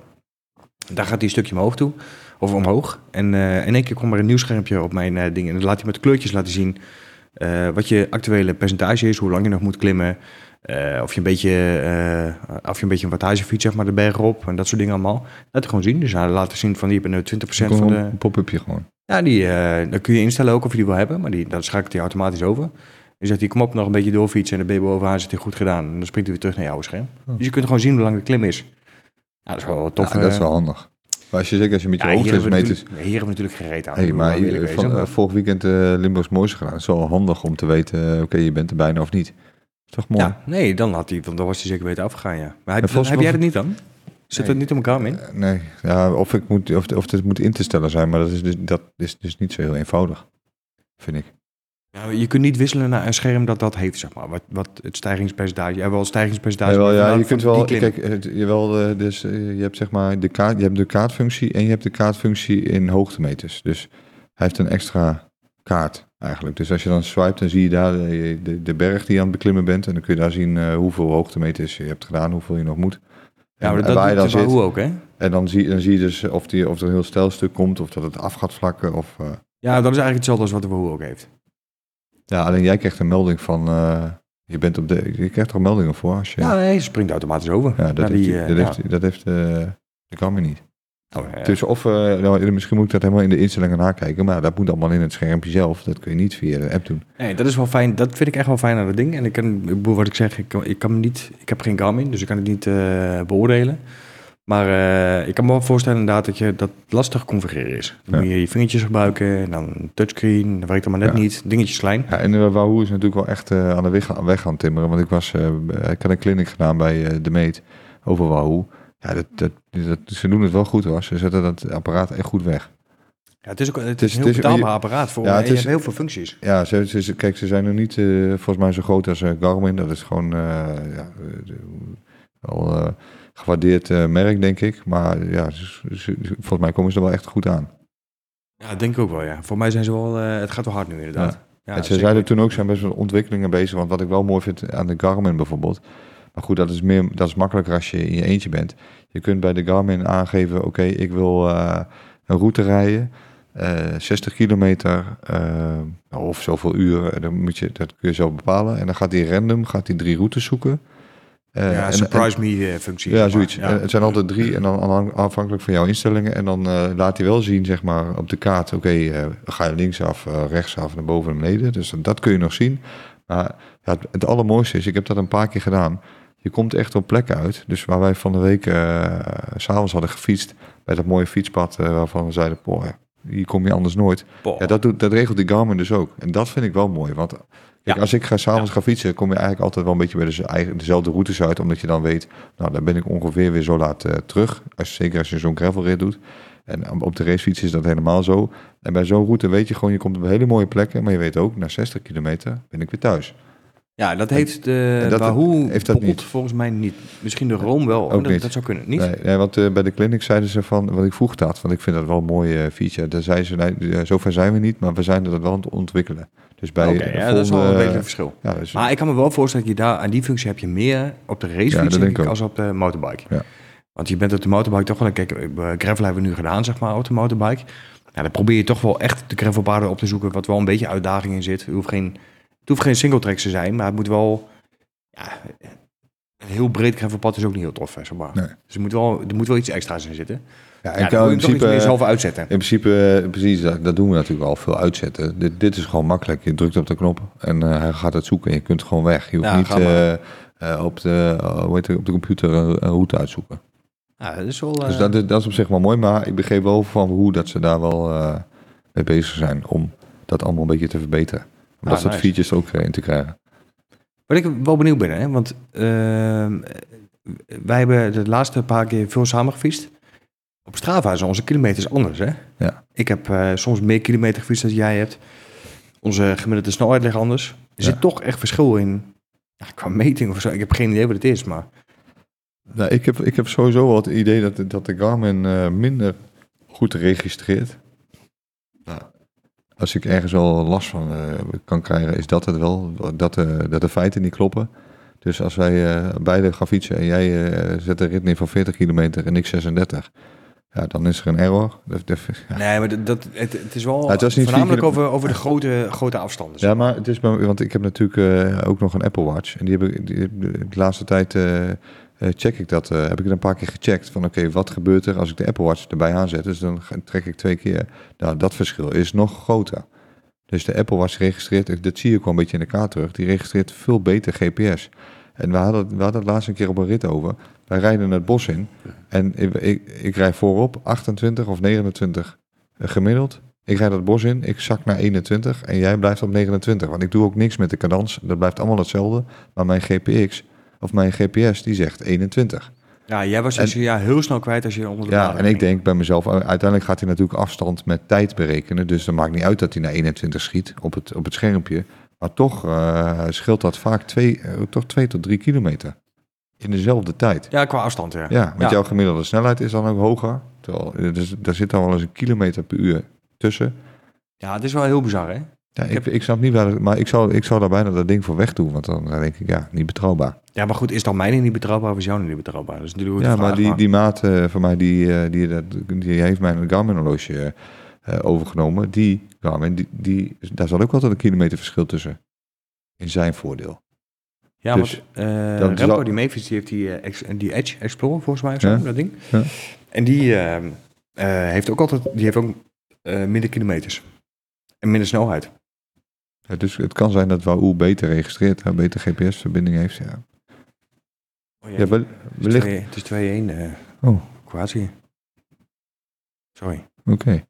Daar gaat hij een stukje omhoog toe, of omhoog. En in één keer komt er een nieuw schermpje op mijn ding. En dan laat hij met kleurtjes laten zien wat je actuele percentage is, hoe lang je nog moet klimmen. Eh, of je een beetje, eh, of je een beetje een wattage fiets, zeg maar, de berg op en dat soort dingen allemaal. Laat gewoon zien. Dus hij laat zien van, die hebben nu 20% van de... Een pop-upje gewoon. Ja, die, eh dan kun je instellen ook of je die wil hebben, maar die, dan schakelt hij automatisch over. Je zegt hij, kom op, nog een beetje doorfietsen en ben je bovenaan, zit hij goed gedaan. En dan springt hij weer terug naar jouw scherm. Oh. Dus je kunt gewoon zien hoe lang de klim is. Ja, dat is wel tof. ja, dat is wel handig. Maar als je zeker als je met je Ja, hier, hebben we hoogtemeters... natuurlijk, hier hebben we natuurlijk gereed aan. Hey, maar vorig weekend Limburgs Mooiste gedaan. Het is wel handig om te weten, oké, je bent er bijna of niet. Toch mooi? ja, nee, dan, had hij, dan was hij zeker weten afgegaan, ja. Maar heb, heb jij dat niet dan? Zit Nee. dat niet om elkaar in? Eh, Nee, ja, of, ik moet, of, of het moet in te stellen zijn, maar dat is, dus, dat is dus niet zo heel eenvoudig, vind ik. Ja, je kunt niet wisselen naar een scherm dat dat heeft, zeg maar. Wat, wat het stijgingspercentage, ja, wel het stijgingspercentage. Ja, wel, ja, je kunt wel, kijk, het- je, wel, eh, dus, eh, je hebt zeg maar de, kaart, je hebt de kaartfunctie en je hebt de kaartfunctie in hoogtemeters. Dus hij heeft een extra kaart eigenlijk. Dus als je dan swipe, dan zie je daar de, de, de berg die je aan het beklimmen bent. En dan kun je daar zien eh, hoeveel hoogtemeters je hebt gedaan, hoeveel je nog moet. Ja, maar en dat waar je dan de zit. Wahoo ook, hè? En dan zie, dan zie je dus of, die, of er een heel stijlstuk komt, of dat het af gaat vlakken. Of, eh, Ja, dat is eigenlijk hetzelfde als wat de Wahoo ook heeft. ja, alleen jij krijgt een melding van, eh, je bent op de, je krijgt er meldingen voor als je... Ja, nee, ze springt automatisch over. Ja, dat heeft, die, eh, dat heeft, dat heeft eh, de Garmin niet. Oh, ja. Dus of, eh, nou, misschien moet ik dat helemaal in de instellingen nakijken, maar dat moet allemaal in het schermpje zelf. Dat kun je niet via de app doen. Nee, dat is wel fijn. Dat vind ik echt wel fijn aan dat ding. En ik kan, wat ik zeg, ik, kan, ik kan niet, ik heb geen Garmin, dus ik kan het niet eh, beoordelen. Maar eh, ik kan me wel voorstellen inderdaad dat je dat lastig configureren is. Dan Ja. moet je je vingertjes gebruiken, en dan een touchscreen, dat werkt allemaal net Ja. niet. Dingetjes klein. Ja, en uh, Wahoo is natuurlijk wel echt aan de weg, weg gaan timmeren. Want ik, was, ik had een clinic gedaan bij De Meet over Wahoo. Ja, dat, dat, dat, ze doen het wel goed hoor. Ze zetten dat apparaat echt goed weg. Ja, het is ook het Het is een heel het is- betaalbaar apparaat voor Ja, ja, het is- heel veel functies. Ja, ze, ze, ze- kijk, ze zijn nog niet eh, volgens mij zo groot als eh, Garmin. Dat is gewoon eh, ja, wel gewaardeerd merk, denk ik. Maar ja, ze- ze- volgens mij komen ze er wel echt goed aan. Ja, denk ik ook wel, ja. Voor mij zijn ze wel, het gaat wel hard nu inderdaad. Ja, en ze zeiden toen ook, zijn best wel ontwikkelingen bezig. Want wat ik wel mooi vind aan de Garmin bijvoorbeeld. Maar goed, dat is, meer, dat is makkelijker als je in je eentje bent. Je kunt bij de Garmin aangeven, oké, ik wil eh, een route rijden. eh, 60 kilometer eh, of zoveel uur. En Dan moet je, dat kun je zo bepalen. En dan gaat hij random, gaat hij drie routes zoeken. Eh, ja, en- surprise me eh, functie. ja, zoiets. Ja. Het zijn altijd drie en dan afhan- afhankelijk van jouw instellingen. En dan eh, laat hij wel zien, zeg maar, op de kaart. Oké, eh, ga je linksaf, eh rechtsaf, naar boven en beneden. Dus dat kun je nog zien. Maar ja, het, het allermooiste is, ik heb dat een paar keer gedaan. Je komt echt op plekken uit. Dus waar wij van de week s s'avonds hadden gefietst. Bij dat mooie fietspad eh, waarvan we zeiden, boah, hier kom je anders nooit. Boah. Ja, dat, doet, dat regelt die Garmin dus ook. En dat vind ik wel mooi. Want kijk, Ja. als ik ga s'avonds ga fietsen, kom je eigenlijk altijd wel een beetje bij de, eigen, dezelfde routes uit. Omdat je dan weet, nou, dan ben ik ongeveer weer zo laat eh, terug. Als, zeker als je zo'n gravelrit doet. En op- op de racefiets is dat helemaal zo. En bij zo'n route weet je gewoon, je komt op hele mooie plekken. Maar je weet ook, na 60 kilometer ben ik weer thuis. Ja, dat heeft de en dat- Wahoo heeft dat niet. volgens mij niet. Misschien de Rome wel. Ook dat, niet. dat zou kunnen. Niet? Nee, nee, want eh, bij de clinic zeiden ze van, wat ik vroeg dat, want ik vind dat wel een mooie eh, feature. Daar zeiden ze, nee, eh, zover zijn we niet, maar we zijn er wel aan het ontwikkelen. Dus bij Oké, de ja, dat is wel een beetje een verschil. Ja, dus, Maar ik kan me wel voorstellen dat je daar aan die functie heb je meer op de Ja, racefiets dat ook. als op de motorbike. Ja. Want je bent op de motorbike toch wel, kijk, eh, gravel hebben we nu gedaan, zeg maar, op de motorbike. Ja, dan probeer je toch wel echt de gravelpaden op te zoeken, wat wel een beetje uitdaging in zit. Het hoeft geen, het hoeft geen single track te zijn, maar het moet wel, ja, een heel breed gravelpad is ook niet heel tof, zeg maar. Nee. Dus er moet, wel, er moet wel iets extra's in zitten. ja, Ja, ik dan kan in principe, zelf uitzetten. in principe, eh, precies, dat, dat doen we natuurlijk al veel uitzetten. Dit, dit is gewoon makkelijk. Je drukt op de knop en eh, hij gaat het zoeken en je kunt gewoon weg. Je hoeft Ja, niet eh, eh, op, de, hoe heet het, op de computer een, een route uitzoeken. Ja, dat is wel... Dus dat, is- dat is op zich wel mooi, maar ik begreep wel van hoe dat ze daar wel mee bezig zijn om dat allemaal een beetje te verbeteren. Om Ah, dat soort nice. features ook eh, in te krijgen. Wat ik wel benieuwd ben, hè, want ehm, wij hebben de laatste paar keer veel samen gefietst. Op Strava zijn onze kilometers anders, hè? Ja. Ik heb eh, soms meer kilometer gefietst dan jij hebt. Onze gemiddelde snelheid ligt anders. Er Ja. zit toch echt verschil in, ja, qua meting of zo. Ik heb geen idee wat het is, maar... Nou, ik, heb, ik heb sowieso wel het idee dat, dat de Garmin eh, minder goed registreert. Nou, als ik ergens wel last van eh, kan krijgen, is dat het wel. Dat, de dat de feiten niet kloppen. Dus als wij eh, beide gaan fietsen en jij eh, zet een rit neer van 40 kilometer en ik 36, ja, dan is er een error. Dat- dat- ja. Nee, maar dat, het, het is wel Ja, het was niet voornamelijk over, over de grote, grote afstanden. Ja, maar het is want ik heb natuurlijk eh, ook nog een Apple Watch. En die heb ik die, de laatste tijd eh, eh, check ik dat. eh, heb ik het een paar keer gecheckt. Van oké, wat gebeurt er als ik de Apple Watch erbij aanzet? Dus dan trek ik twee keer. Nou, dat verschil is nog groter. Dus de Apple Watch registreert, dat zie je ook wel een beetje in de kaart terug. Die registreert veel beter GPS. En we hadden, we hadden het laatst een keer op een rit over. Wij rijden het bos in. En ik, ik, ik rij voorop 28 of 29 gemiddeld. Ik rijd het bos in, ik zak naar 21 en jij blijft op 29. Want ik doe ook niks met de cadans, dat blijft allemaal hetzelfde. Maar mijn GPX, of mijn GPS, die zegt 21. Ja, jij was dus ja, heel snel kwijt als je onder de Ja, en ik denk bij mezelf, uh, uiteindelijk gaat hij natuurlijk afstand met tijd berekenen. Dus dan maakt niet uit dat hij naar 21 schiet op het, op het schermpje. Maar toch eh, scheelt dat vaak twee, eh, toch twee tot drie kilometer. In dezelfde tijd. Ja, qua afstand, ja. Ja, want Ja. jouw gemiddelde snelheid is dan ook hoger. Terwijl, eh, dus, daar zit dan wel eens een kilometer per uur tussen. Ja, het is wel heel bizar, hè? Ja, ik, ik snap niet waar, maar ik zou, ik zou daar bijna dat ding voor wegdoen. Want dan denk ik, ja, niet betrouwbaar. Ja, maar goed, is dan mijne niet betrouwbaar of is jouw niet betrouwbaar? De Ja, maar die, die maat eh, van mij, die, eh, die, dat, die heeft mijn Garmin horloge eh, overgenomen. Die Garmin, die, die, daar zat ook altijd een kilometer verschil tussen. In zijn voordeel. Ja, Dus want dat Remco al- die meefietst, die heeft die, ex- die Edge Explorer volgens mij of zo, Ja. dat ding. Ja. En die heeft ook altijd, die heeft ook minder kilometers. En minder snelheid. Ja, dus het kan zijn dat Wahoo beter registreert, beter GPS-verbinding heeft. Ja, Oh, ja wel- het is wellicht. 2 het is 2-1 eh Oh. Kroatië. Sorry. Oké.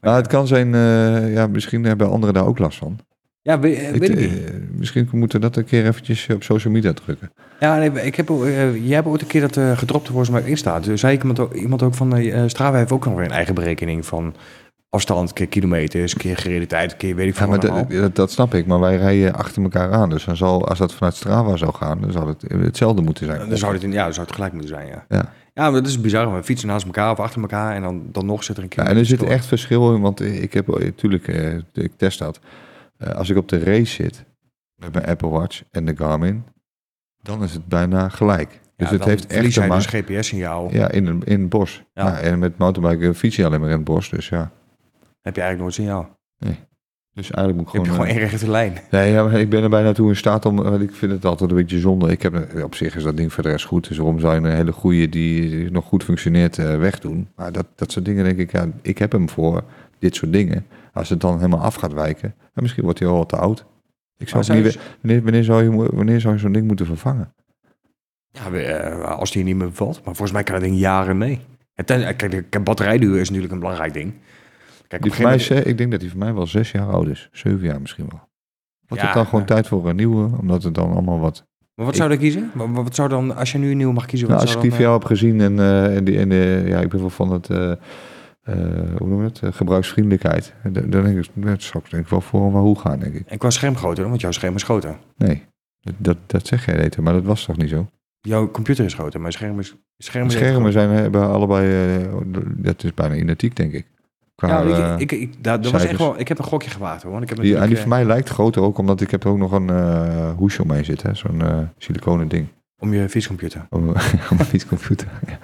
Nou, het kan zijn, eh, ja, misschien hebben anderen daar ook last van. Ja, weet, eh, Ik, weet ik niet. misschien moeten we dat een keer eventjes op social media drukken. Ja, nee, ik heb, jij hebt ooit een keer dat gedropt volgens mij op Insta. Dus zei iemand ook, iemand ook van, eh Strava heeft ook nog weer een eigen berekening van afstand, keer kilometers, keer gereden tijd, keer weet ik Ja, veel maar wat dat, snap ik, maar wij rijden achter elkaar aan. Dus dan zal, als dat vanuit Strava zou gaan, dan zou het hetzelfde moeten zijn. Dan zou het, in, ja, dan zou het gelijk moeten zijn, ja. Ja. Ja, maar dat is bizar. We fietsen naast elkaar of achter elkaar en dan, dan nog zit er een Ja, keer. en er zit echt verschil in, want ik heb natuurlijk, eh, ik test dat. Eh, als ik op de race zit met mijn Apple Watch en de Garmin, dan is het bijna gelijk. Dus het heeft echt een dus GPS-signaal. Ja, in, in het bos. Ja. Ja. en met mountainbiken fiets je alleen maar in het bos, dus ja. Heb je eigenlijk nooit signaal. Dus eigenlijk moet ik Je hebt gewoon... gewoon eh, één rechte lijn. Nee, ja, maar ik ben er bijna toe in staat om. want Ik vind het altijd een beetje zonde. Ik heb een- op zich is dat ding voor de rest goed. Dus waarom zou je een hele goede die, nog goed functioneert eh, wegdoen? Maar dat, dat soort dingen denk ik, ja, ik heb hem voor dit soort dingen. Als het dan helemaal af gaat wijken, dan misschien wordt hij al wat te oud. Ik zou niet wanneer, wanneer zou je, wanneer zou je zo'n ding moeten vervangen? Ja, eh, als die niet meer bevalt. Maar volgens mij kan dat ding jaren mee. En ten, eh, kijk, batterijduur is natuurlijk een belangrijk ding. Kijk, Die mij, eh, ik denk dat die voor mij wel zes jaar oud is. Zeven jaar misschien wel. Wordt Ja, het dan gewoon ja. tijd voor een nieuwe? Omdat het dan allemaal wat... Maar wat zou je kiezen? Wat, zou dan, als je nu een nieuwe mag kiezen, wat Nou, als ik zou die jou heb gezien en, eh, en, die, en eh, ja, ik ben wel van het, eh, eh, hoe noem je het, Eh, gebruiksvriendelijkheid. En Dan denk ik, net straks denk ik wel voor een Wahoo gaan, denk ik. eh, En qua schermgrootte, want jouw scherm is groter. Nee, dat, dat, dat zeg jij Peter, maar dat was toch niet zo? Jouw computer is groter, maar scherm is... Scherm schermen groter. zijn, hebben allebei, eh, dat is bijna identiek, denk ik. Qua, Ja, eh, ik, ik, ik, daar- dat was echt wel, ik heb een gokje gewaagd hoor. Ik heb die, en die voor mij lijkt groter ook, omdat ik heb ook nog een eh hoesje omheen zitten, hè, zo'n eh siliconen ding. eh, om je fietscomputer. Om, (laughs) om mijn fietscomputer. Ja.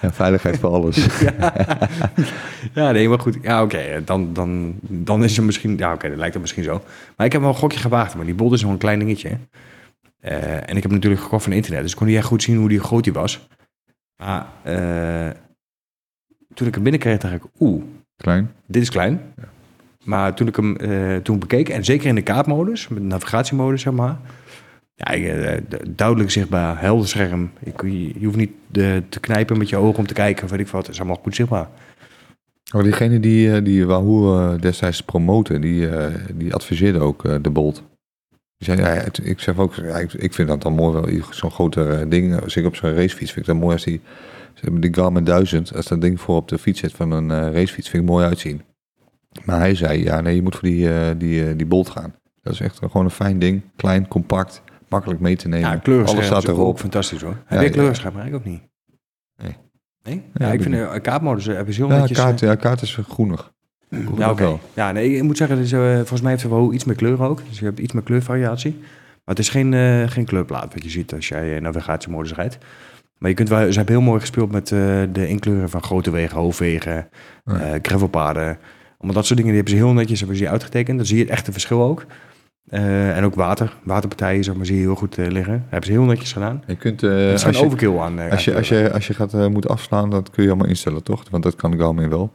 Ja, (laughs) veiligheid voor alles. (laughs) ja. ja, nee, maar goed. Ja, oké. eh, dan, dan, dan is het misschien... Ja, oké, dan lijkt het misschien zo. Maar ik heb wel een gokje gewaagd. Maar die bol is nog een klein dingetje. Eh, en ik heb natuurlijk gekocht van internet. Dus kon niet echt goed zien hoe die groot die was. Maar eh, toen ik hem binnenkreeg, dacht ik... Oeh, Klein. dit is klein. Maar toen ik hem eh, toen bekeek, en zeker in de kaartmodus, met de navigatiemodus, zeg maar. Ja, eh, duidelijk zichtbaar, helder scherm. Ik, je, je hoeft niet de, te knijpen met je ogen om te kijken, of weet ik wat. Het is allemaal goed zichtbaar. Oh, diegene die, eh, die Wahoo eh, destijds promoten, die, eh, die adviseerde ook eh, de Bolt. Dus ja, ja, het- ik zeg ook, ja, ik, vind dat dan mooi wel, zo'n grote eh, ding, als ik op zo'n racefiets vind ik dat mooi als die, ze hebben die Garmin 1000, als dat ding voor op de fiets zit van een eh, racefiets, vind ik mooi uitzien. Maar hij zei, ja nee, je moet voor die, eh, die, eh, die Bolt gaan. Dat is echt gewoon een fijn ding, klein, compact, makkelijk mee te nemen. Ja, kleurenscherm Alles staat erop. fantastisch hoor. Heb je ja. Maar ik ook niet. Nee. Nee? Ja, Ja, ik vind de kaartmodus hebben ze heel Ja, netjes... kaart, ja, kaart is groenig. Ja, oké. Ja, nee, ik moet zeggen, dus, eh, volgens mij heeft er wel iets meer kleur ook. Dus je hebt iets meer kleurvariatie. Maar het is geen, geen kleurplaat wat je ziet als jij navigatiemodus rijdt. Maar je kunt wel, ze hebben heel mooi gespeeld met eh, de inkleuren van grote wegen, hoofdwegen, Ja. eh, gravelpaden. Allemaal dat soort dingen, die hebben ze heel netjes hebben ze die uitgetekend. Dan zie je het echte verschil ook. Eh, en ook water, waterpartijen, zeg maar, zie je heel goed liggen. hebben ze heel netjes gedaan. Je kunt, Er is geen overkill aan. als, je, als, je, als je gaat eh, moet afslaan, dat kun je allemaal instellen, toch? Want dat kan Garmin wel.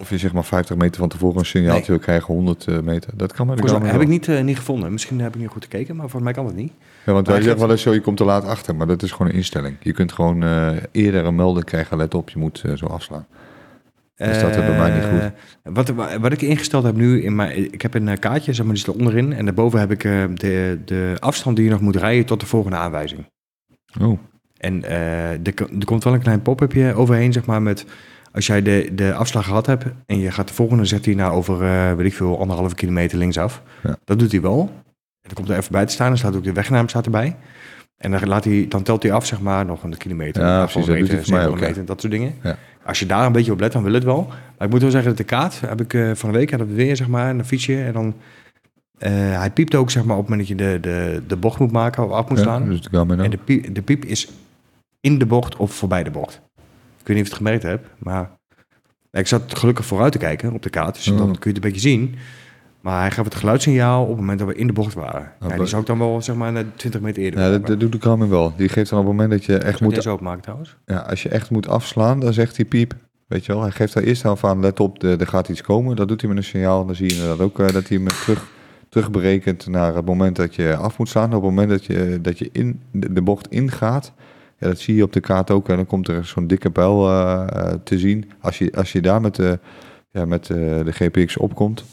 Of je zeg maar 50 meter van tevoren een signaaltje wil krijgen, 100 eh, meter. Dat kan met de Volgens Garmin mij heb ik niet, eh, niet gevonden. Misschien heb ik niet goed gekeken, maar volgens mij kan dat niet. Ja, want Maar wij zeggen wel eens zo, je komt te laat achter. Maar dat is gewoon een instelling. Je kunt gewoon eh, eerder een melding krijgen, let op, je moet zo afslaan. Dus dat is bij mij niet goed. Wat, wat ik ingesteld heb nu, in mijn, ik heb een kaartje, zeg maar, die staat onderin. En daarboven heb ik de, de afstand die je nog moet rijden tot de volgende aanwijzing. Oh, En er, er komt wel een klein pop-upje overheen, zeg maar, met... Als jij de, de afslag gehad hebt en je gaat de volgende, zet hij nou over, eh, weet ik veel, anderhalve kilometer linksaf. Ja. Dat doet hij wel. En dan komt er even bij te staan, er staat ook de wegnaam staat erbij. En dan, laat hij, dan telt hij af, zeg maar, nog een kilometer, Ja, precies, dat meter, hij voor mij ook, 700 meter, dat soort dingen. Ja. Als je daar een beetje op let, dan wil het wel. Maar ik moet wel zeggen dat de kaart heb ik eh, van de week had het weer, zeg maar, een fietsje. En dan, eh, hij piept ook, zeg maar, op het moment dat je de, de, de bocht moet maken of af moet ja, slaan. dus. En de piep, de piep is in de bocht of voorbij de bocht. Ik weet niet of je het gemerkt hebt, maar ik zat gelukkig vooruit te kijken op de kaart. Dus dan kun je het een beetje zien. Maar hij gaf het geluidssignaal op het moment dat we in de bocht waren. Ja, die zou ik dan wel zeg maar net 20 meter eerder Ja, dat, dat doet de Garmin wel. Die geeft dan op het moment dat je echt Moet moet, deze openmaken trouwens? ja, als je echt moet afslaan, dan zegt hij piep. Weet je wel, hij geeft daar eerst al van, let op, er gaat iets komen. Dat doet hij met een signaal. Dan zie je inderdaad ook eh, dat hij hem terug, terugberekent naar het moment dat je af moet slaan. Op het moment dat je, dat je in de bocht ingaat, ja, dat zie je op de kaart ook. En dan komt er zo'n dikke pijl eh, te zien. Als je, als je daar met, de, ja, met eh, de GPX opkomt,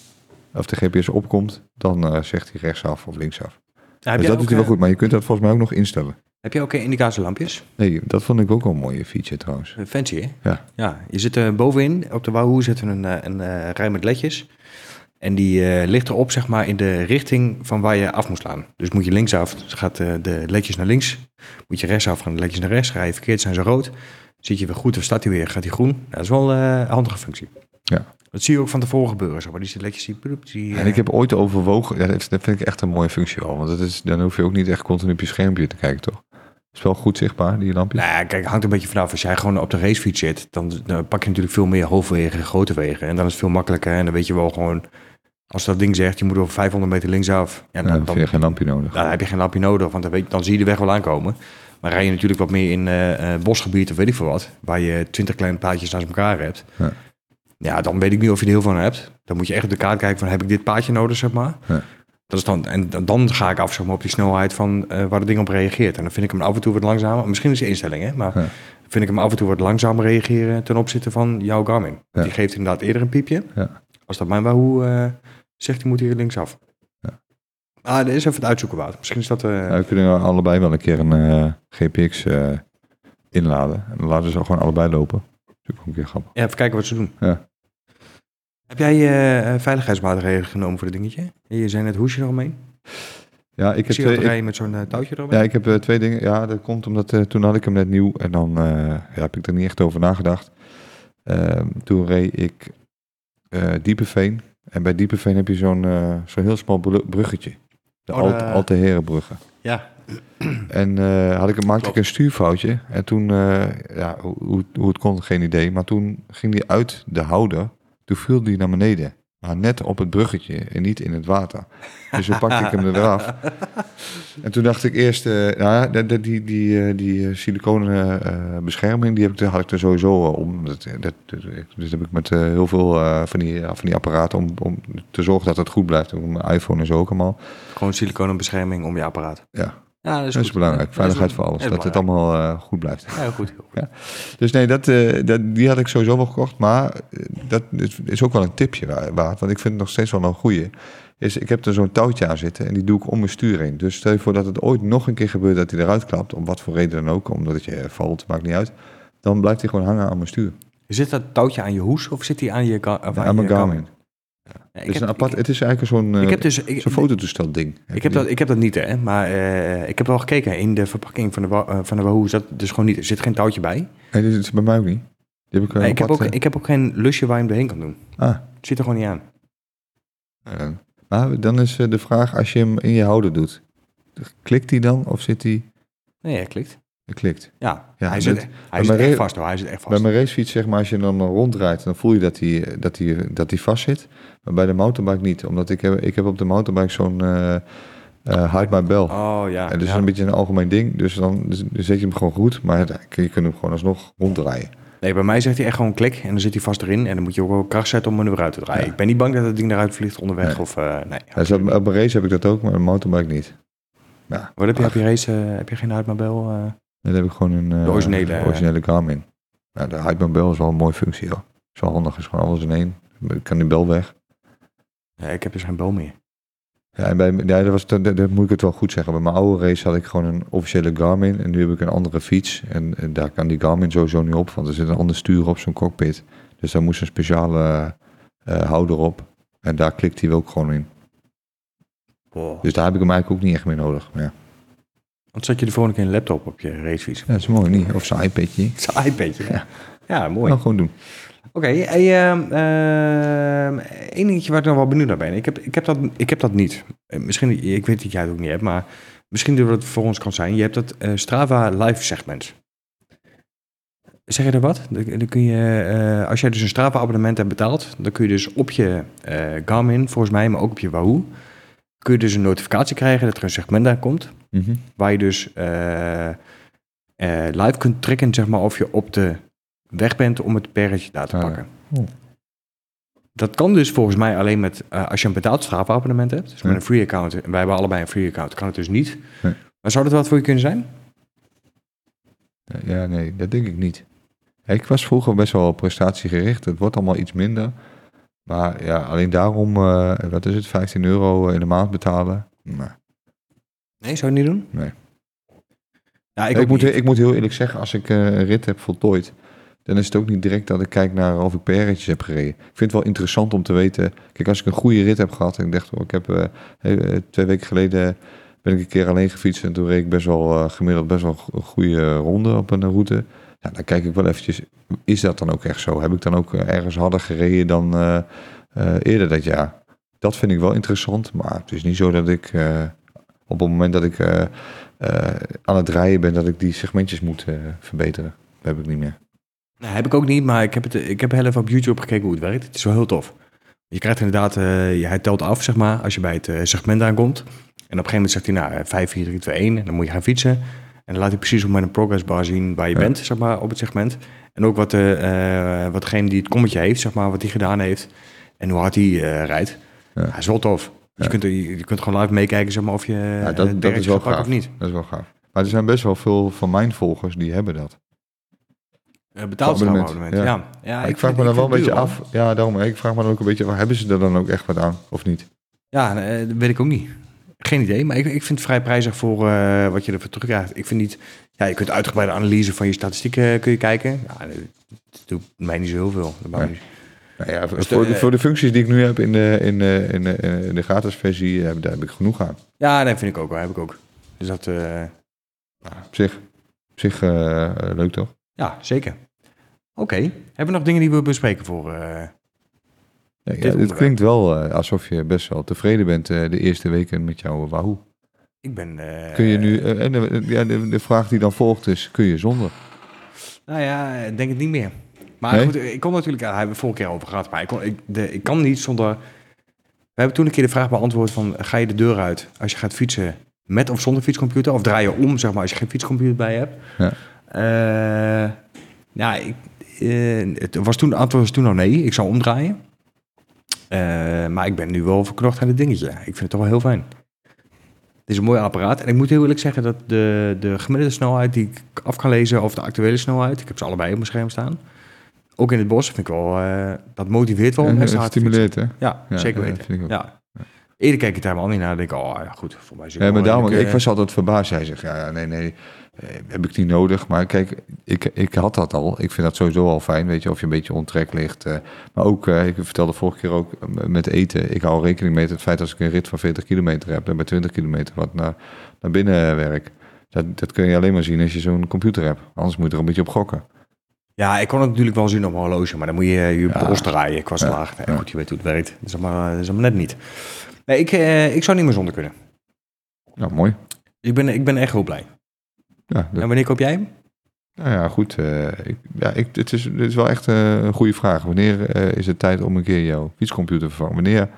of de GPS opkomt, dan eh, zegt hij rechtsaf of linksaf. Heb, dus dat doet hij wel goed, maar je kunt dat volgens mij ook nog instellen. heb jij ook indicatielampjes? Nee, dat vond ik ook wel een mooie feature trouwens. Fancy, hè? Ja. Ja, je zit er bovenin, op de Wahoo zit er een, een rij met ledjes. En die eh, ligt erop, zeg maar, in de richting van waar je af moet slaan. Dus moet je linksaf, dus gaat eh, de ledjes naar links. Moet je rechtsaf, gaan de ledjes naar rechts. Ga je verkeerd, zijn ze rood. Zit je weer goed, dan staat hij weer, gaat hij groen. Ja, dat is wel eh, een handige functie. Ja. Dat zie je ook van tevoren gebeuren, zeg maar. Die ledjes, die, die En ik heb ooit overwogen, ja, dat vind ik echt een mooie functie wel. Want dat is, dan hoef je ook niet echt continu op je schermpje te kijken, toch? is wel goed zichtbaar, die lampjes. Nou ja, kijk, hangt een beetje vanaf. Als jij gewoon op de racefiets zit, dan, dan pak je natuurlijk veel meer hoofdwegen, grote wegen. En dan is het veel makkelijker. En dan weet je wel gewoon, als dat ding zegt, je moet over 500 meter linksaf. Ja, Ja, dan, heb je geen lampje nodig. dan heb je geen lampje nodig, want dan, weet, dan zie je de weg wel aankomen. Maar rij je natuurlijk wat meer in eh, eh, bosgebied of weet ik veel wat, waar je 20 kleine plaatjes naast elkaar hebt. Ja. Ja. dan weet ik niet of je er heel veel aan hebt. Dan moet je echt op de kaart kijken van, heb ik dit paadje nodig, zeg maar. Ja. Dat is dan, en dan- ga ik af zeg maar, op die snelheid van eh, waar het ding op reageert. En dan vind ik hem af en toe wat langzamer. Misschien is de instelling, hè? Maar Ja. vind ik hem af en toe wat langzamer reageren ten opzichte van jouw Garmin. Die geeft inderdaad eerder een piepje. Ja. Als dat mijn Wahoo eh zegt, die moet hier linksaf. Ja. Ah, dat is even het uitzoeken waard. Misschien is dat... eh, Ja, we kunnen allebei wel een keer een eh, GPX eh, inladen. En dan laten ze gewoon allebei lopen. Dat is ook een keer grappig. ja, even kijken wat ze doen. Ja. Heb jij veiligheidsmaatregelen genomen voor dit dingetje? Je zei net hoesje eromheen. Ja, ik Ik heb, zie twee, ik, rijden met zo'n touwtje eromheen. ja, ik heb twee dingen. Ja, dat komt omdat toen had ik hem net nieuw. En dan ja, heb ik er niet echt over nagedacht. Ehm, toen reed ik Diepenveen. En bij Diepenveen heb je zo'n eh, zo'n heel smal bru- bruggetje. De Oh, de- Alt- Alteherenbruggen. Ja. En eh, had ik, maakte Klopt. ik een stuurfoutje. En toen, eh, ja, hoe- hoe het kon, geen idee. Maar toen ging die uit de houder. Toen viel die naar beneden. Maar net op het bruggetje en niet in het water. Dus toen pakte ik hem er weer af. En toen dacht ik eerst, eh, nou ja, dat- dat- die, die, eh, die eh, siliconen bescherming, die heb ik, had ik er sowieso om. Dat, dat, heb ik met heel veel van, die, van die apparaten om, om te zorgen dat het goed blijft. Mijn iPhone zo ook allemaal. Gewoon siliconenbescherming om je apparaat. Ja, Ja, dat is, dat is goed. belangrijk. Ja, Veiligheid voor alles. dat het allemaal eh, goed blijft. Ja, heel goed. heel goed. Dus nee, dat, eh, dat, die had ik sowieso wel gekocht. Maar eh, dat is, is ook wel een tipje wa- waard. Want ik vind het nog steeds wel een goeie. is ik heb er zo'n touwtje aan zitten en die doe ik om mijn stuur heen. Dus stel je voor dat het ooit nog een keer gebeurt dat hij eruit klapt, om wat voor reden dan ook, omdat je valt, maakt niet uit, dan blijft hij gewoon hangen aan mijn stuur. Zit dat touwtje aan je hoes of zit die aan je, of Ja, aan aan mijn je Garmin. Ja, Het is, heb, een apart, ik, het is eigenlijk zo'n ik heb dus... Fototoestel ding. ik, heb dat, ik heb dat niet, hè. Maar eh, ik heb wel gekeken in de verpakking van de, eh, van de Wahoo. Is dat dus gewoon niet... Er zit geen touwtje bij. Nee, dit is bij mij ook niet. Die heb ik, Nee, ik, heb ook, ik heb ook geen lusje waar je hem doorheen kan doen. Ah, Het zit er gewoon niet aan. maar dan is de vraag, als je hem in je houder doet, klikt hij dan of zit hij... Nee, hij klikt. Hij klikt. Ja, Ja, hij zit, hij zit echt vast hoor. Hij zit echt vast. Bij mijn racefiets, zeg maar, als je dan ronddraait, dan voel je dat hij dat die, dat die vast zit. Maar bij de mountainbike niet, omdat ik heb, ik heb op de mountainbike zo'n eh eh my bell. Oh ja. en dat is een beetje een algemeen ding, dus dan, dus, dan zet je hem gewoon goed, maar je kunt hem gewoon alsnog ronddraaien. Nee, bij mij zegt hij echt gewoon klik en dan zit hij vast erin. En dan moet je ook wel kracht zetten om hem eruit te draaien. Ja. Ik ben niet bang dat het ding eruit vliegt onderweg. Nee. Of, eh, nee. Dus op, op een race heb ik dat ook, maar een mountainbike niet. Ja, Wat heb je op je race? eh, heb je geen uitmabel? eh Dan heb ik gewoon een eh, De originele, eh, originele Garmin. Nou, de bell is wel een mooie functie, hoor. Wel handig, is gewoon alles in één. Ik kan die bel weg. Nee, ik heb dus geen bel meer. Ja, en bij, ja, dat, was, dat, dat- dat moet ik het wel goed zeggen. Bij mijn oude race had ik gewoon een officiële Garmin. En nu heb ik een andere fiets. En, en daar kan die Garmin sowieso niet op. Want er zit een ander stuur op zo'n cockpit. Dus daar moest een speciale eh, houder op. En daar klikt hij ook gewoon in. Wow. Dus daar heb ik hem eigenlijk ook niet echt meer nodig. Maar ja, Want zat je de volgende keer een laptop op je racefiets? ja dat is mooi niet. Of zijn iPadje. Zo'n iPadje. Ja, ja mooi. Nou, gewoon doen. Oké, hey, ehm, ehm, één dingetje waar ik nog wel benieuwd naar ben. Ik heb, ik heb, dat, ik heb dat niet. Eh, Misschien, ik weet dat jij het ook niet hebt, maar misschien dat het voor ons kan zijn. Je hebt dat eh, Strava live segment. Zeg je er wat? Dan, kun je, eh, als jij dus een Strava abonnement hebt betaald, dan kun je dus op je Garmin, volgens mij, maar ook op je Wahoo, kun je dus een notificatie krijgen dat er een segment daar komt. Mhm. Waar je dus live kunt trekken, zeg maar, of je op de weg bent om het perretje daar te Ah, ja. pakken. Oh. Dat kan dus volgens mij alleen met, eh, als je een betaald Strava-abonnement hebt. Dus met een free account. En wij hebben allebei een free account. Kan het dus niet. Nee. Maar zou dat wat voor je kunnen zijn? Ja, nee, dat denk ik niet. Ik was vroeger best wel prestatiegericht. Het wordt allemaal iets minder. Maar ja, alleen daarom, eh, wat is het, 15 euro in de maand betalen? Nee, zou je niet doen? Nee. Ja, ik, moet, niet. ik moet heel eerlijk zeggen, als ik eh, een rit heb voltooid, dan is het ook niet direct dat ik kijk naar of ik heb gereden. Ik vind het wel interessant om te weten. Kijk, als ik een goede rit heb gehad en ik dacht, oh, ik heb eh, eh, twee weken geleden ben ik een keer alleen gefietst en toen reed ik best wel eh, gemiddeld best wel een goede ronde op een route. Ja, dan kijk ik wel eventjes, is dat dan ook echt zo? Heb ik dan ook ergens harder gereden dan eerder dat jaar? Dat vind ik wel interessant, maar het is niet zo dat ik op het moment dat ik aan het rijden ben, dat ik die segmentjes moet verbeteren. Dat heb ik niet meer. Nou, heb ik ook niet, maar ik heb, het, ik heb heel even op YouTube gekeken hoe het werkt. Het is wel heel tof. Je krijgt inderdaad, eh, je- hij telt af, zeg maar, als je bij het eh, segment aankomt. En op een gegeven moment zegt hij, nou, eh, 5, 4, 3, 2, 1. En dan moet je gaan fietsen. En dan laat hij precies op met een progress bar zien waar je Ja. bent, zeg maar, op het segment. En ook wat, de, eh, wat degene die het kommetje heeft, zeg maar, wat hij gedaan heeft. En hoe hard hij eh, rijdt. Ja. Ja. is wel tof. Dus Ja. je, kunt, je, je kunt gewoon live meekijken, zeg maar, of je Ja, eh, dat, dat is wel gaaf. of niet. Dat is wel gaaf. Maar er zijn best wel veel van mijn volgers die hebben dat. Uh, betaald abonnement. Ja. Ja, ik, vind- vraag me dan wel een beetje duur, af. Ja, daarom. Ik vraag me dan ook een beetje af. Hebben ze er dan ook echt wat aan of niet? Ja, eh, dat weet ik ook niet. Geen idee, maar ik, ik vind het vrij prijzig voor eh, wat je ervoor terugkrijgt. Ik vind niet... Ja, je kunt uitgebreide analyse van je statistieken eh, kun je kijken. Ja, dat doet mij niet zo heel veel. Dat Nee. Nou ja, voor, Dus de- voor, de, voor de functies die ik nu heb in de, in de, in de, in de gratis versie, heb, daar heb ik genoeg aan. Ja, nee, vind ik ook wel. Heb ik ook. Dus dat... eh, Op zich, op zich eh, eh, leuk toch? ja, zeker. Oké. Hebben we nog dingen die we bespreken voor... eh, Ja, het klinkt wel eh, alsof je best wel tevreden bent eh, de eerste weken met jouw Wahoo. ik ben... eh, Kun je nu, en de, ja, de, de vraag die dan volgt is, kun je zonder? Nou ja, ik denk het niet meer. Maar Nee? goed, ik kon natuurlijk, daar hebben we vorige keer over gehad, maar ik, kon, ik, de, ik kan niet zonder... We hebben toen een keer de vraag beantwoord van, ga je de deur uit als je gaat fietsen met of zonder fietscomputer? Of draai je om, zeg maar, als je geen fietscomputer bij hebt? Ja. Eh, ja, ik, het was toen, antwoord was toen al nee, ik zou omdraaien. Eh, maar ik ben nu wel verknocht aan het dingetje. Ik vind het toch wel heel fijn. Het is een mooi apparaat. En ik moet heel eerlijk zeggen dat de, de gemiddelde snelheid die ik af kan lezen over de actuele snelheid, ik heb ze allebei op mijn scherm staan. Ook in het bos vind ik wel, eh, dat motiveert wel om En, extra eh, hard te fietsen. stimuleert, hè? Ja, Ja, zeker ja, weten. ik. Ja. Eerder keek ik daar helemaal niet naar. Denk ik, oh ja, goed, voor mij is het Ja, maar wel daarom, ik eh, was altijd verbaasd. Hij zegt, ja, nee, nee, eh, heb ik niet nodig. Maar kijk, ik, ik had dat al. Ik vind dat sowieso al fijn, weet je, of je een beetje ontrek ligt. eh. maar ook, eh, ik vertelde vorige keer ook eh, met eten. Ik hou rekening met het feit als ik een rit van 40 kilometer heb... en bij 20 kilometer wat naar, naar binnen werk. Dat, dat kun je alleen maar zien als je zo'n computer hebt. Anders moet je er een beetje op gokken. Ja, ik kon het natuurlijk wel zien op mijn horloge, maar dan moet je je Ja. draaien qua Ja. slaag. Nee, Ja. Goed, je weet hoe het werkt. Dat is dat is allemaal net niet. Nee, ik, eh, ik zou niet meer zonder kunnen. Nou, mooi. Ik ben, ik ben echt heel blij. Ja, dat- En wanneer koop jij hem? Nou ja, goed. eh, ik, ja, ik, het, is, het is wel echt eh, een goede vraag. Wanneer eh, is het tijd om een keer jouw fietscomputer te vervangen? Wanneer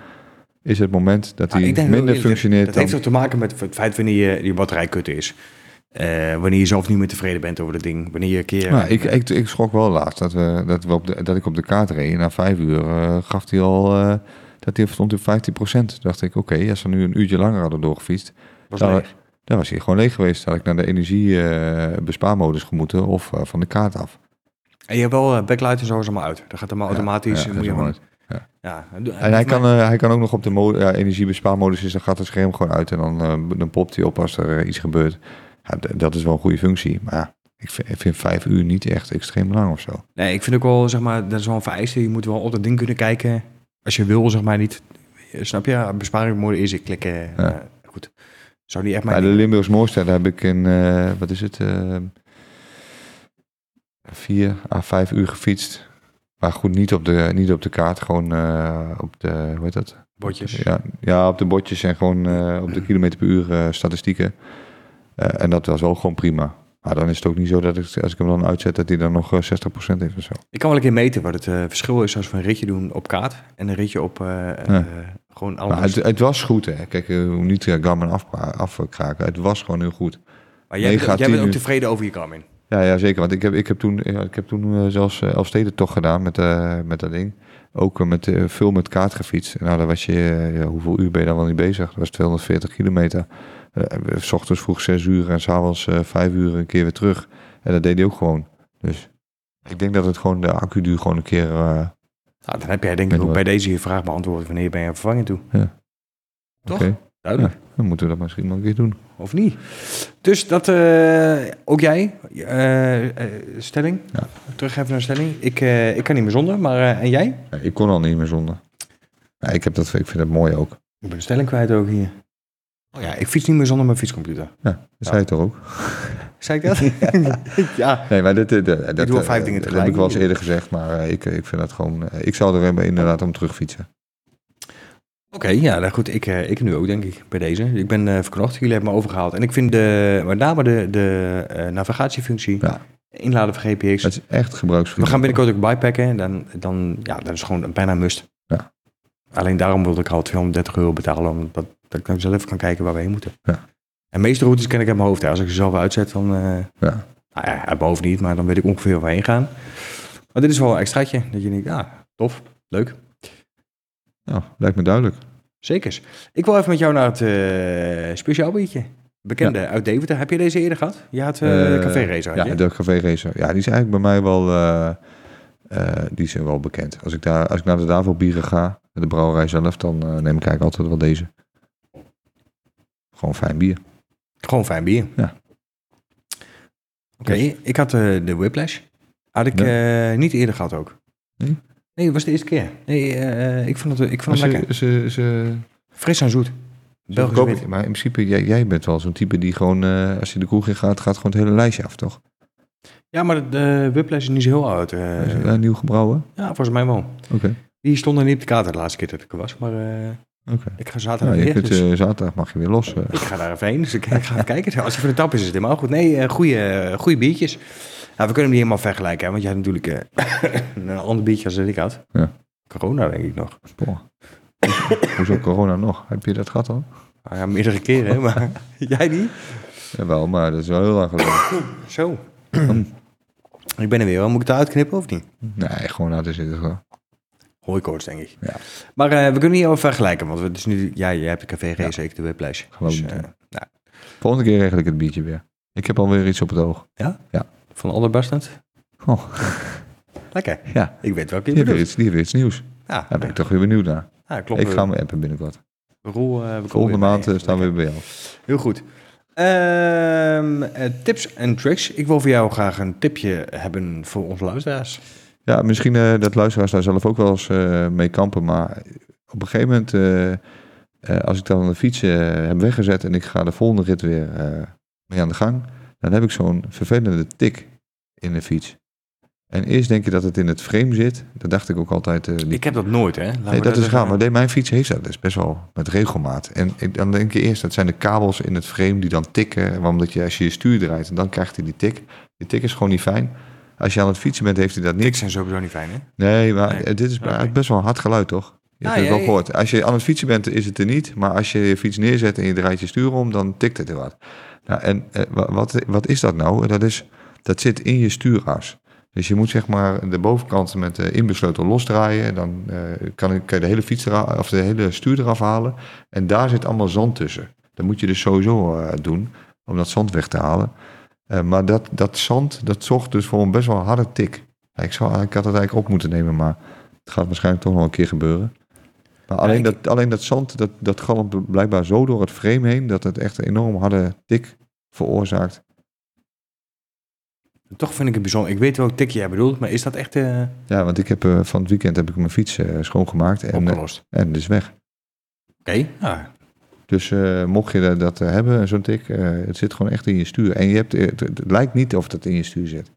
is het moment dat hij minder dat- functioneert Dat dan... heeft ook te maken met het feit wanneer je, je batterij kut is. Wanneer je zelf niet meer tevreden bent over het ding. Wanneer je een keer... Nou, ik, ik, ik schrok wel laatst dat, we, dat, we op de, dat ik op de kaart reed. Na vijf uur gaf hij al... dat hij stond op 15 Toen dacht ik, oké, als we nu een uurtje langer hadden doorgefietst... was leeg. Dan was hij gewoon leeg geweest. Dan had ik naar de energiebespaarmodus gemoeten of eh, van de kaart af. En je hebt wel eh, backlight en zo allemaal uit. Dat gaat allemaal automatisch. Ja, moet je mooi. ja. En hij kan, eh, hij kan ook nog op de ja, energiebespaarmodus is, dan gaat het scherm gewoon uit en dan, dan popt hij op als er iets gebeurt. Ja, dat is wel een goede functie, maar ja, ik vind, ik vind vijf uur niet echt extreem lang of zo. Nee, ik vind ook wel, zeg maar, dat is wel een vereiste. Je moet wel op dat ding kunnen kijken. Als je wil, zeg maar, niet... Snap je? Besparing mode is ik klikken. Ja. goed. Zou niet echt Bij mijn de Limburgs Mooiste, daar heb ik in, eh, wat is het, eh, vier à vijf uur gefietst. Maar goed, niet op de, niet op de kaart, gewoon eh, op de, hoe heet dat? botjes. Ja, ja, op de botjes en gewoon op de kilometer per uur statistieken. En dat was wel gewoon prima. Maar dan is het ook niet zo dat ik, als ik hem dan uitzet, dat hij dan nog eh, 60% heeft of zo. Ik kan wel een keer meten wat het verschil is als we een ritje doen op kaart en een ritje op Ja. Gewoon Maar anders. het, het was goed, hè. Kijk, eh, hoe niet uh, Garmin af, afkraken. Het was gewoon heel goed. maar jij, bent, jij bent ook tevreden over je Garmin. Ja, ja zeker. Want ik heb, ik heb toen, ik heb toen eh, zelfs uh, Elfsteden toch gedaan met, uh, met dat ding. Ook met, uh, veel met kaart gefietst. Nou, dan was je, ja, hoeveel uur ben je dan wel niet bezig? Dat was 240 kilometer. Uh, s ochtends vroeg 6 uur en s'avonds uh, 5 uur een keer weer terug. En dat deed hij ook gewoon. Dus ik denk dat het gewoon de accuduur gewoon een keer... Nou, dan heb jij denk ik ook bij deze je vraag beantwoord. Wanneer ben je aan vervanging toe? Ja. Toch? Okay. Duidelijk. Ja, dan moeten we dat misschien nog een keer doen. Of niet? Dus dat, uh, ook jij, uh, uh, stelling. Ja. Terug even naar stelling. Ik, ik kan niet meer zonder, maar en jij? Ja, ik kon al niet meer zonder. Ja, ik, heb dat, ik vind het mooi ook. Ik ben de stelling kwijt ook hier. Oh ja, ik fiets niet meer zonder mijn fietscomputer. Ja, dat ja. zei je toch ook? (laughs) Zei ik dat? (laughs) ja. Nee, maar dit, dit, dit, ik doe vijf dingen Dat heb ik wel eens eerder gezegd, maar ik, ik vind dat gewoon... Ik zou er inderdaad om terugfietsen. Oké, okay, ja, nou goed. Ik, ik nu ook, denk ik, bij deze. Ik ben uh, verknocht. Jullie hebben me overgehaald. En ik vind de, met name de, de uh, navigatiefunctie, ja. inladen van GPX... Het is echt gebruiksvriendelijk. We gaan binnenkort ook bikepacken. En dan, dan, ja, dat is gewoon bijna must. Ja. Alleen daarom wilde ik al 230 euro betalen, omdat dat ik dan zelf kan kijken waar we heen moeten. Ja. En de meeste routes ken ik uit mijn hoofd. Hè. Als ik ze zelf uitzet, dan... Uh, ja. Nou ja, uit mijn hoofd niet, maar dan weet ik ongeveer waar we heen gaan. Maar dit is wel een extraatje. Dat je denkt, ja, tof, leuk. Nou, lijkt me duidelijk. Zekers. Ik wil even met jou naar het uh, speciaal biertje. Bekende ja. uit Deventer. Heb je deze eerder gehad? Je had uh, uh, Café Racer, Ja, de Café Racer. Ja, die is eigenlijk bij mij wel, uh, die is wel bekend. Als ik, daar, als ik naar de Davo bieren ga, de brouwerij zelf, dan neem ik eigenlijk altijd wel deze. Gewoon fijn bier. Gewoon fijn bier? Ja. Oké, okay, ik had de Whiplash. Had ik ja. niet eerder gehad ook. Nee? Nee, het was de eerste keer. Nee, uh, ik vond het, ik vond het ze, lekker. Ze, ze, Fris en zoet. Belgisch wit. Maar in principe, jij, jij bent wel zo'n type die gewoon, als je de kroeg in gaat, gaat gewoon het hele lijstje af, toch? Ja, maar de, Whiplash is niet zo heel oud. Is het nieuw gebrouwen? Ja, volgens mij wel. Oké. Okay. Die stonden niet op de kaart de laatste keer dat ik er was, maar okay. ik ga zaterdag ja, weer. Kunt, dus... zaterdag mag je weer los. Ik ga daar even heen, dus ik, (laughs) ik ga kijken. Als je van de tap is, is het helemaal goed. Nee, goede, goede biertjes. Nou, we kunnen hem niet helemaal vergelijken, hè, want jij hebt natuurlijk (coughs) een ander biertje als ik had. Ja. Corona, denk ik nog. Hoezo corona nog? Heb je dat gehad al? Nou ja, meerdere keren, maar (laughs) jij niet? Jawel, maar dat is wel heel lang geleden. (coughs) Zo. ik ben er weer. Moet ik het eruit knippen of niet? Nee, gewoon laten zitten. Hooikoorts, denk ik. Ja. Maar uh, we kunnen niet over vergelijken, want het is nu, ja, jij hebt de café race, ja. ik de weblijst. Gewoon dus, uh, nou. Volgende keer regel ik het biertje weer. Ik heb alweer iets op het oog. Ja? Ja. Van Alderbastend? Oh. (laughs) Lekker. Ja. Ik weet welke je die bedoelt. Iets, die heeft iets nieuws. Ja. Daar ben ik toch weer benieuwd naar. Ja, klopt. Ik ga hem appen binnenkort. Roel, eh, we komen Volgende bij maand eh, staan we weer bij jou. Heel goed. Ehm, eh, tips en tricks. Ik wil voor jou graag een tipje hebben voor onze luisteraars. Ja, misschien eh, dat luisteraars daar zelf ook wel eens eh, mee kampen. Maar op een gegeven moment, eh, als ik dan de fiets heb weggezet en ik ga de volgende rit weer mee aan de gang, dan heb ik zo'n vervelende tik in de fiets. En eerst denk je dat het in het frame zit. Dat dacht ik ook altijd. die- Ik heb dat nooit, hè? Laat nee, dat is raar. Maar nee, mijn fiets heeft dat best wel met regelmaat. En ik, dan denk je eerst, dat zijn de kabels in het frame die dan tikken. Omdat je als je je stuur draait, en dan krijgt hij die tik. Die tik is gewoon niet fijn. Als je aan het fietsen bent, heeft hij dat niet. Tiks zijn sowieso niet fijn, hè? Nee, maar Nee. dit is best wel een hard geluid, toch? Je Ja, hebt het ja, wel gehoord. Als je aan het fietsen bent, is het er niet. Maar als je je fiets neerzet en je draait je stuur om, dan tikt het er wat. Nou, en eh, wa- wat, wat is dat nou? Dat, is, dat zit in je stuuras. Dus je moet zeg maar de bovenkant met de inbesleutel losdraaien. Dan eh, kan, je- kan je de hele, fiets eraf, of de hele stuur eraf halen. En daar zit allemaal zand tussen. Dat moet je dus sowieso eh, doen, om dat zand weg te halen. Eh, maar dat, dat zand, dat zorgt dus voor een best wel harde tik. Ik, zou, ik had het eigenlijk op moeten nemen, maar het gaat waarschijnlijk toch nog een keer gebeuren. Maar alleen, ik- dat, alleen dat zand, dat, dat galmt blijkbaar zo door het frame heen, dat het echt een enorm harde tik veroorzaakt. Toch vind ik het bijzonder. Ik weet welk tikje jij bedoelt, maar is dat echt eh, Ja, want ik heb eh, van het weekend heb ik mijn fiets schoongemaakt en, opgelost? en het is weg. Oké, nou, Dus eh, mocht je dat, dat eh, hebben, zo'n tik, eh, het zit gewoon echt in je stuur. En je hebt, het, het lijkt niet of het in je stuur zit.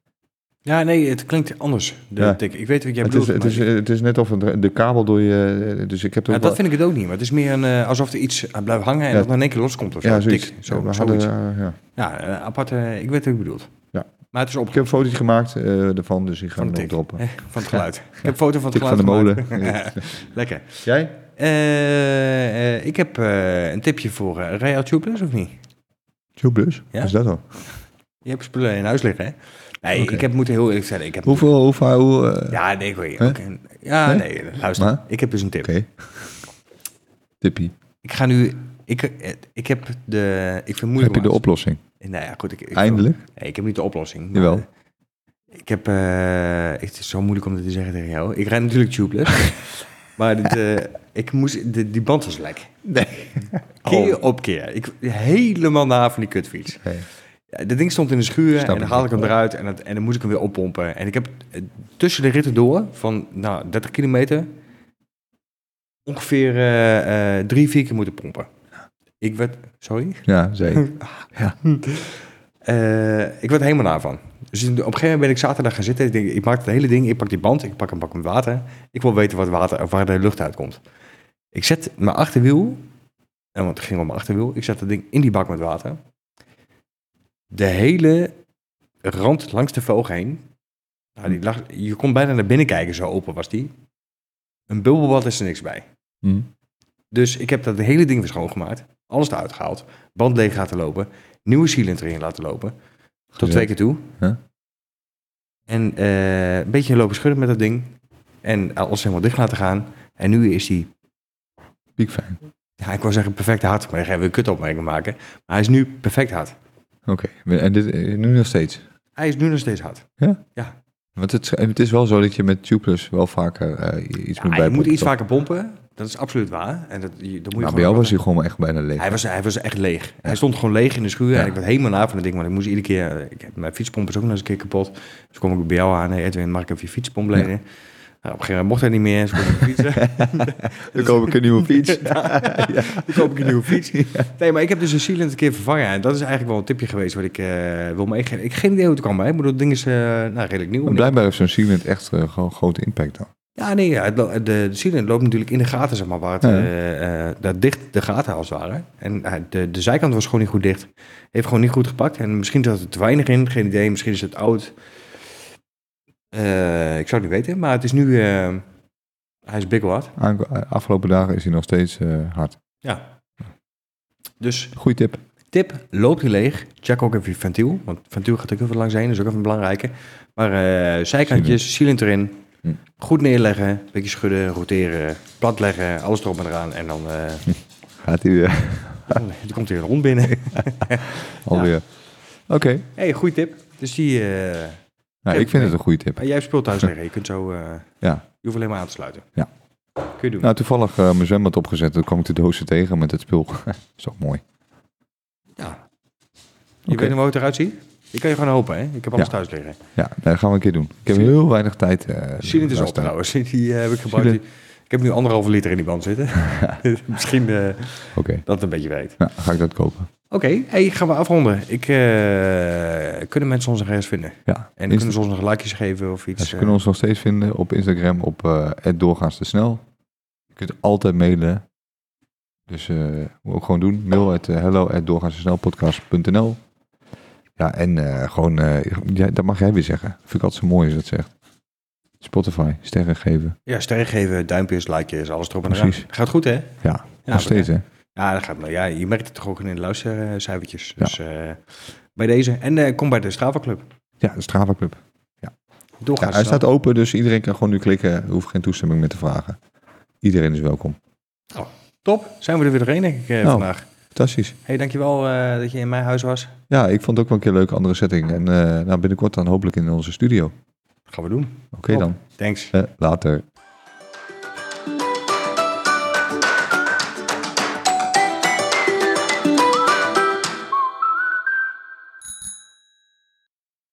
Ja, nee, het klinkt anders, de Ja. tik. Ik weet wat jij Het is, het, is, het is net of een, de kabel door je... Dus ik heb Ja, dat wel- vind ik het ook niet, maar het is meer een, alsof er iets blijft hangen en Ja. dat dan in één keer loskomt of zo. ja, Tik, zoiets. Zo, we zoiets. hadden, ja. Ja, apart, eh, ik weet wat je bedoelt. Ja. Maar het is op Ik heb een fotootje gemaakt ervan, dus ik ga van hem droppen. (laughs) van het geluid. (laughs) Ik heb een foto van het Tik van geluid de gemaakt. (laughs) Lekker. Jij? Eh, ik heb eh, een tipje voor uh, Real Tubeless, of niet? Tubeless? Ja? Wat is dat dan? Je hebt spullen in huis liggen, hè? Nee, ik heb moeten heel eerlijk zeggen. Ik heb Hoeveel, hoeveel, hoe, Ja, nee, ik weet Hè? oké. Ja, Hè? nee, luister. Maar? Ik heb dus een tip. Oké. Tippie. Ik ga nu... Ik, ik heb de... Ik vind het moeilijk Heb je de oplossing? Nou ja, goed. Ik, ik, Eindelijk? Nee, ik heb niet de oplossing. maar, Jawel. Ik heb... eh, het is zo moeilijk om dit te zeggen tegen jou. Ik rijd natuurlijk tubeless. (laughs) maar eh, ik moest... De, die band was lek. Nee. Keer op keer. Ik, helemaal na van die kutfiets. Nee. Ja, dat ding stond in de schuur Snap en dan haal ik hem eruit en, dat, en dan moest ik hem weer oppompen. En ik heb eh, tussen de ritten door van nou, 30 kilometer ongeveer eh, eh, drie, vier keer moeten pompen. Ik werd, sorry? Ja, zeker. (laughs) Ja. Ik werd er helemaal na van. Dus op een gegeven moment ben ik zaterdag gaan zitten. Ik, denk, ik maak het hele ding, ik pak die band, ik pak een bak met water. Ik wil weten wat water, waar de lucht uitkomt. Ik zet mijn achterwiel, en want het ging om mijn achterwiel, ik zet dat ding in die bak met water. De hele rand langs de velg heen, nou, die lag, je kon bijna naar binnen kijken, zo open was die. Een bubbelbad is er niks bij. Hm. Dus ik heb dat hele ding weer schoongemaakt. Alles eruit gehaald. Band leeg laten lopen. Nieuwe sealant erin laten lopen. Tot twee keer toe. Ja. En eh, een beetje lopen schudden met dat ding. En alles helemaal dicht laten gaan. En nu is die, Piekfijn. ja, ik wou zeggen perfect hard. Maar daar gaan we een kutopmerking maken. Maar hij is nu perfect hard. Oké. En dit, eh, nu nog steeds? Hij is nu nog steeds hard. Want het, het is wel zo dat je met Tubeless wel vaker eh, iets moet Ja, je bijpompen, moet iets toch? vaker pompen. Dat is absoluut waar. En dat, dat moet je Maar gewoon bij jou was hij gewoon echt bijna leeg. Hij was, hij was echt leeg. Hij stond gewoon leeg in de schuur. Ja. En ik werd helemaal na van het ding. Want ik moest iedere keer... eh, Ik heb, mijn fietspomp is ook nog eens een keer kapot. Dus kom ik bij jou aan. Hey Edwin, mag ik even je fietspomp lenen? Nou, op een gegeven moment mocht hij niet meer. Dus kon ik fietsen. (laughs) Dan koop ik een nieuwe fiets. (laughs) Dan koop ik een nieuwe fiets. Nee, maar ik heb dus een sealant een keer vervangen. En dat is eigenlijk wel een tipje geweest wat ik eh, wil meegeven. Ik heb geen idee hoe het kwam. Hè. Ik bedoel, het ding is eh, nou, redelijk nieuw. Maar blijkbaar heeft zo'n sealant echt eh, gewoon grote impact dan. Ja, nee, ja, de, de loopt natuurlijk in de gaten, zeg maar, waar het, Ja. eh, eh, daar dicht de gaten als het ware. En eh, de, de zijkant was gewoon niet goed dicht. Heeft gewoon niet goed gepakt. En misschien zat er te weinig in, geen idee. Misschien is het oud. Ik zou het niet weten, maar het is nu, hij is big eh, Afgelopen dagen is hij nog steeds hard. Ja. Dus Goeie tip. tip, loopt hij leeg. Check ook even je ventiel, want ventiel gaat ook heel veel langs heen, dat is ook even een belangrijke. Maar zijkantjes, sealant erin, Hm. goed neerleggen, een beetje schudden, roteren, plat leggen, alles erop en eraan. En dan, eh, (laughs) Gaat hij weer. dan komt er een hond binnen. (laughs) Alweer. Oké. hey, goede tip. Dus die, eh, Nou, ik vind het een goede tip. jij hebt spul thuis (laughs) liggen, je kunt zo, eh, Ja. je hoeft alleen maar aan te sluiten. Kun je doen. Nou, toevallig eh, mijn zwembad opgezet. Toen kwam ik de dozen tegen met het spul. is ook mooi. ja. Je Oké. weet nog hoe het eruit ziet? Ik kan je gewoon hopen, hè? Ik heb alles Ja. thuis liggen. Ja, dat gaan we een keer doen. Ik heb heel weinig tijd. eh Silent is op trouwens. (laughs) Die eh, heb ik gebruikt. Ik heb nu anderhalve liter in die band zitten. (laughs) (laughs) Misschien eh, dat het een beetje weet. nou, ga ik dat kopen. Oké, hey, gaan we afronden. Ik, kunnen mensen ons nog ergens vinden? Ja, En Insta- kunnen ze ons nog likejes geven of iets? Ja, ze kunnen ons nog steeds vinden op Instagram op eh doorgaans te snel. Je kunt altijd mailen. Dus eh moet ook gewoon doen. Mail at uh, hello at doorgaanstesnelpodcast.nl Ja, en eh, gewoon, eh, ja, dat mag jij weer zeggen. Vind ik altijd zo mooi als dat zegt. Spotify, sterren geven. Ja, sterren geven, duimpjes, likejes, alles erop en eraan. Precies. Gaat goed, hè? Ja, Ja, nog steeds hè. Ja, dat gaat, maar ja, je merkt het toch ook in de luistercijfertjes. Dus eh, bij deze. En kom bij de Strava Club. Ja, de Strava Club. Ja, Doorgaans hij staat open, dus iedereen kan gewoon nu klikken. Hoeft geen toestemming meer te vragen. Iedereen is welkom. Top, zijn we er weer doorheen, denk ik, Nou. vandaag. Fantastisch. hey, dankjewel eh dat je in mijn huis was. Ja, ik vond het ook wel een keer een leuke andere setting. En eh nou, binnenkort dan hopelijk in onze studio. gaan we doen. Oké dan. Thanks. Eh, later.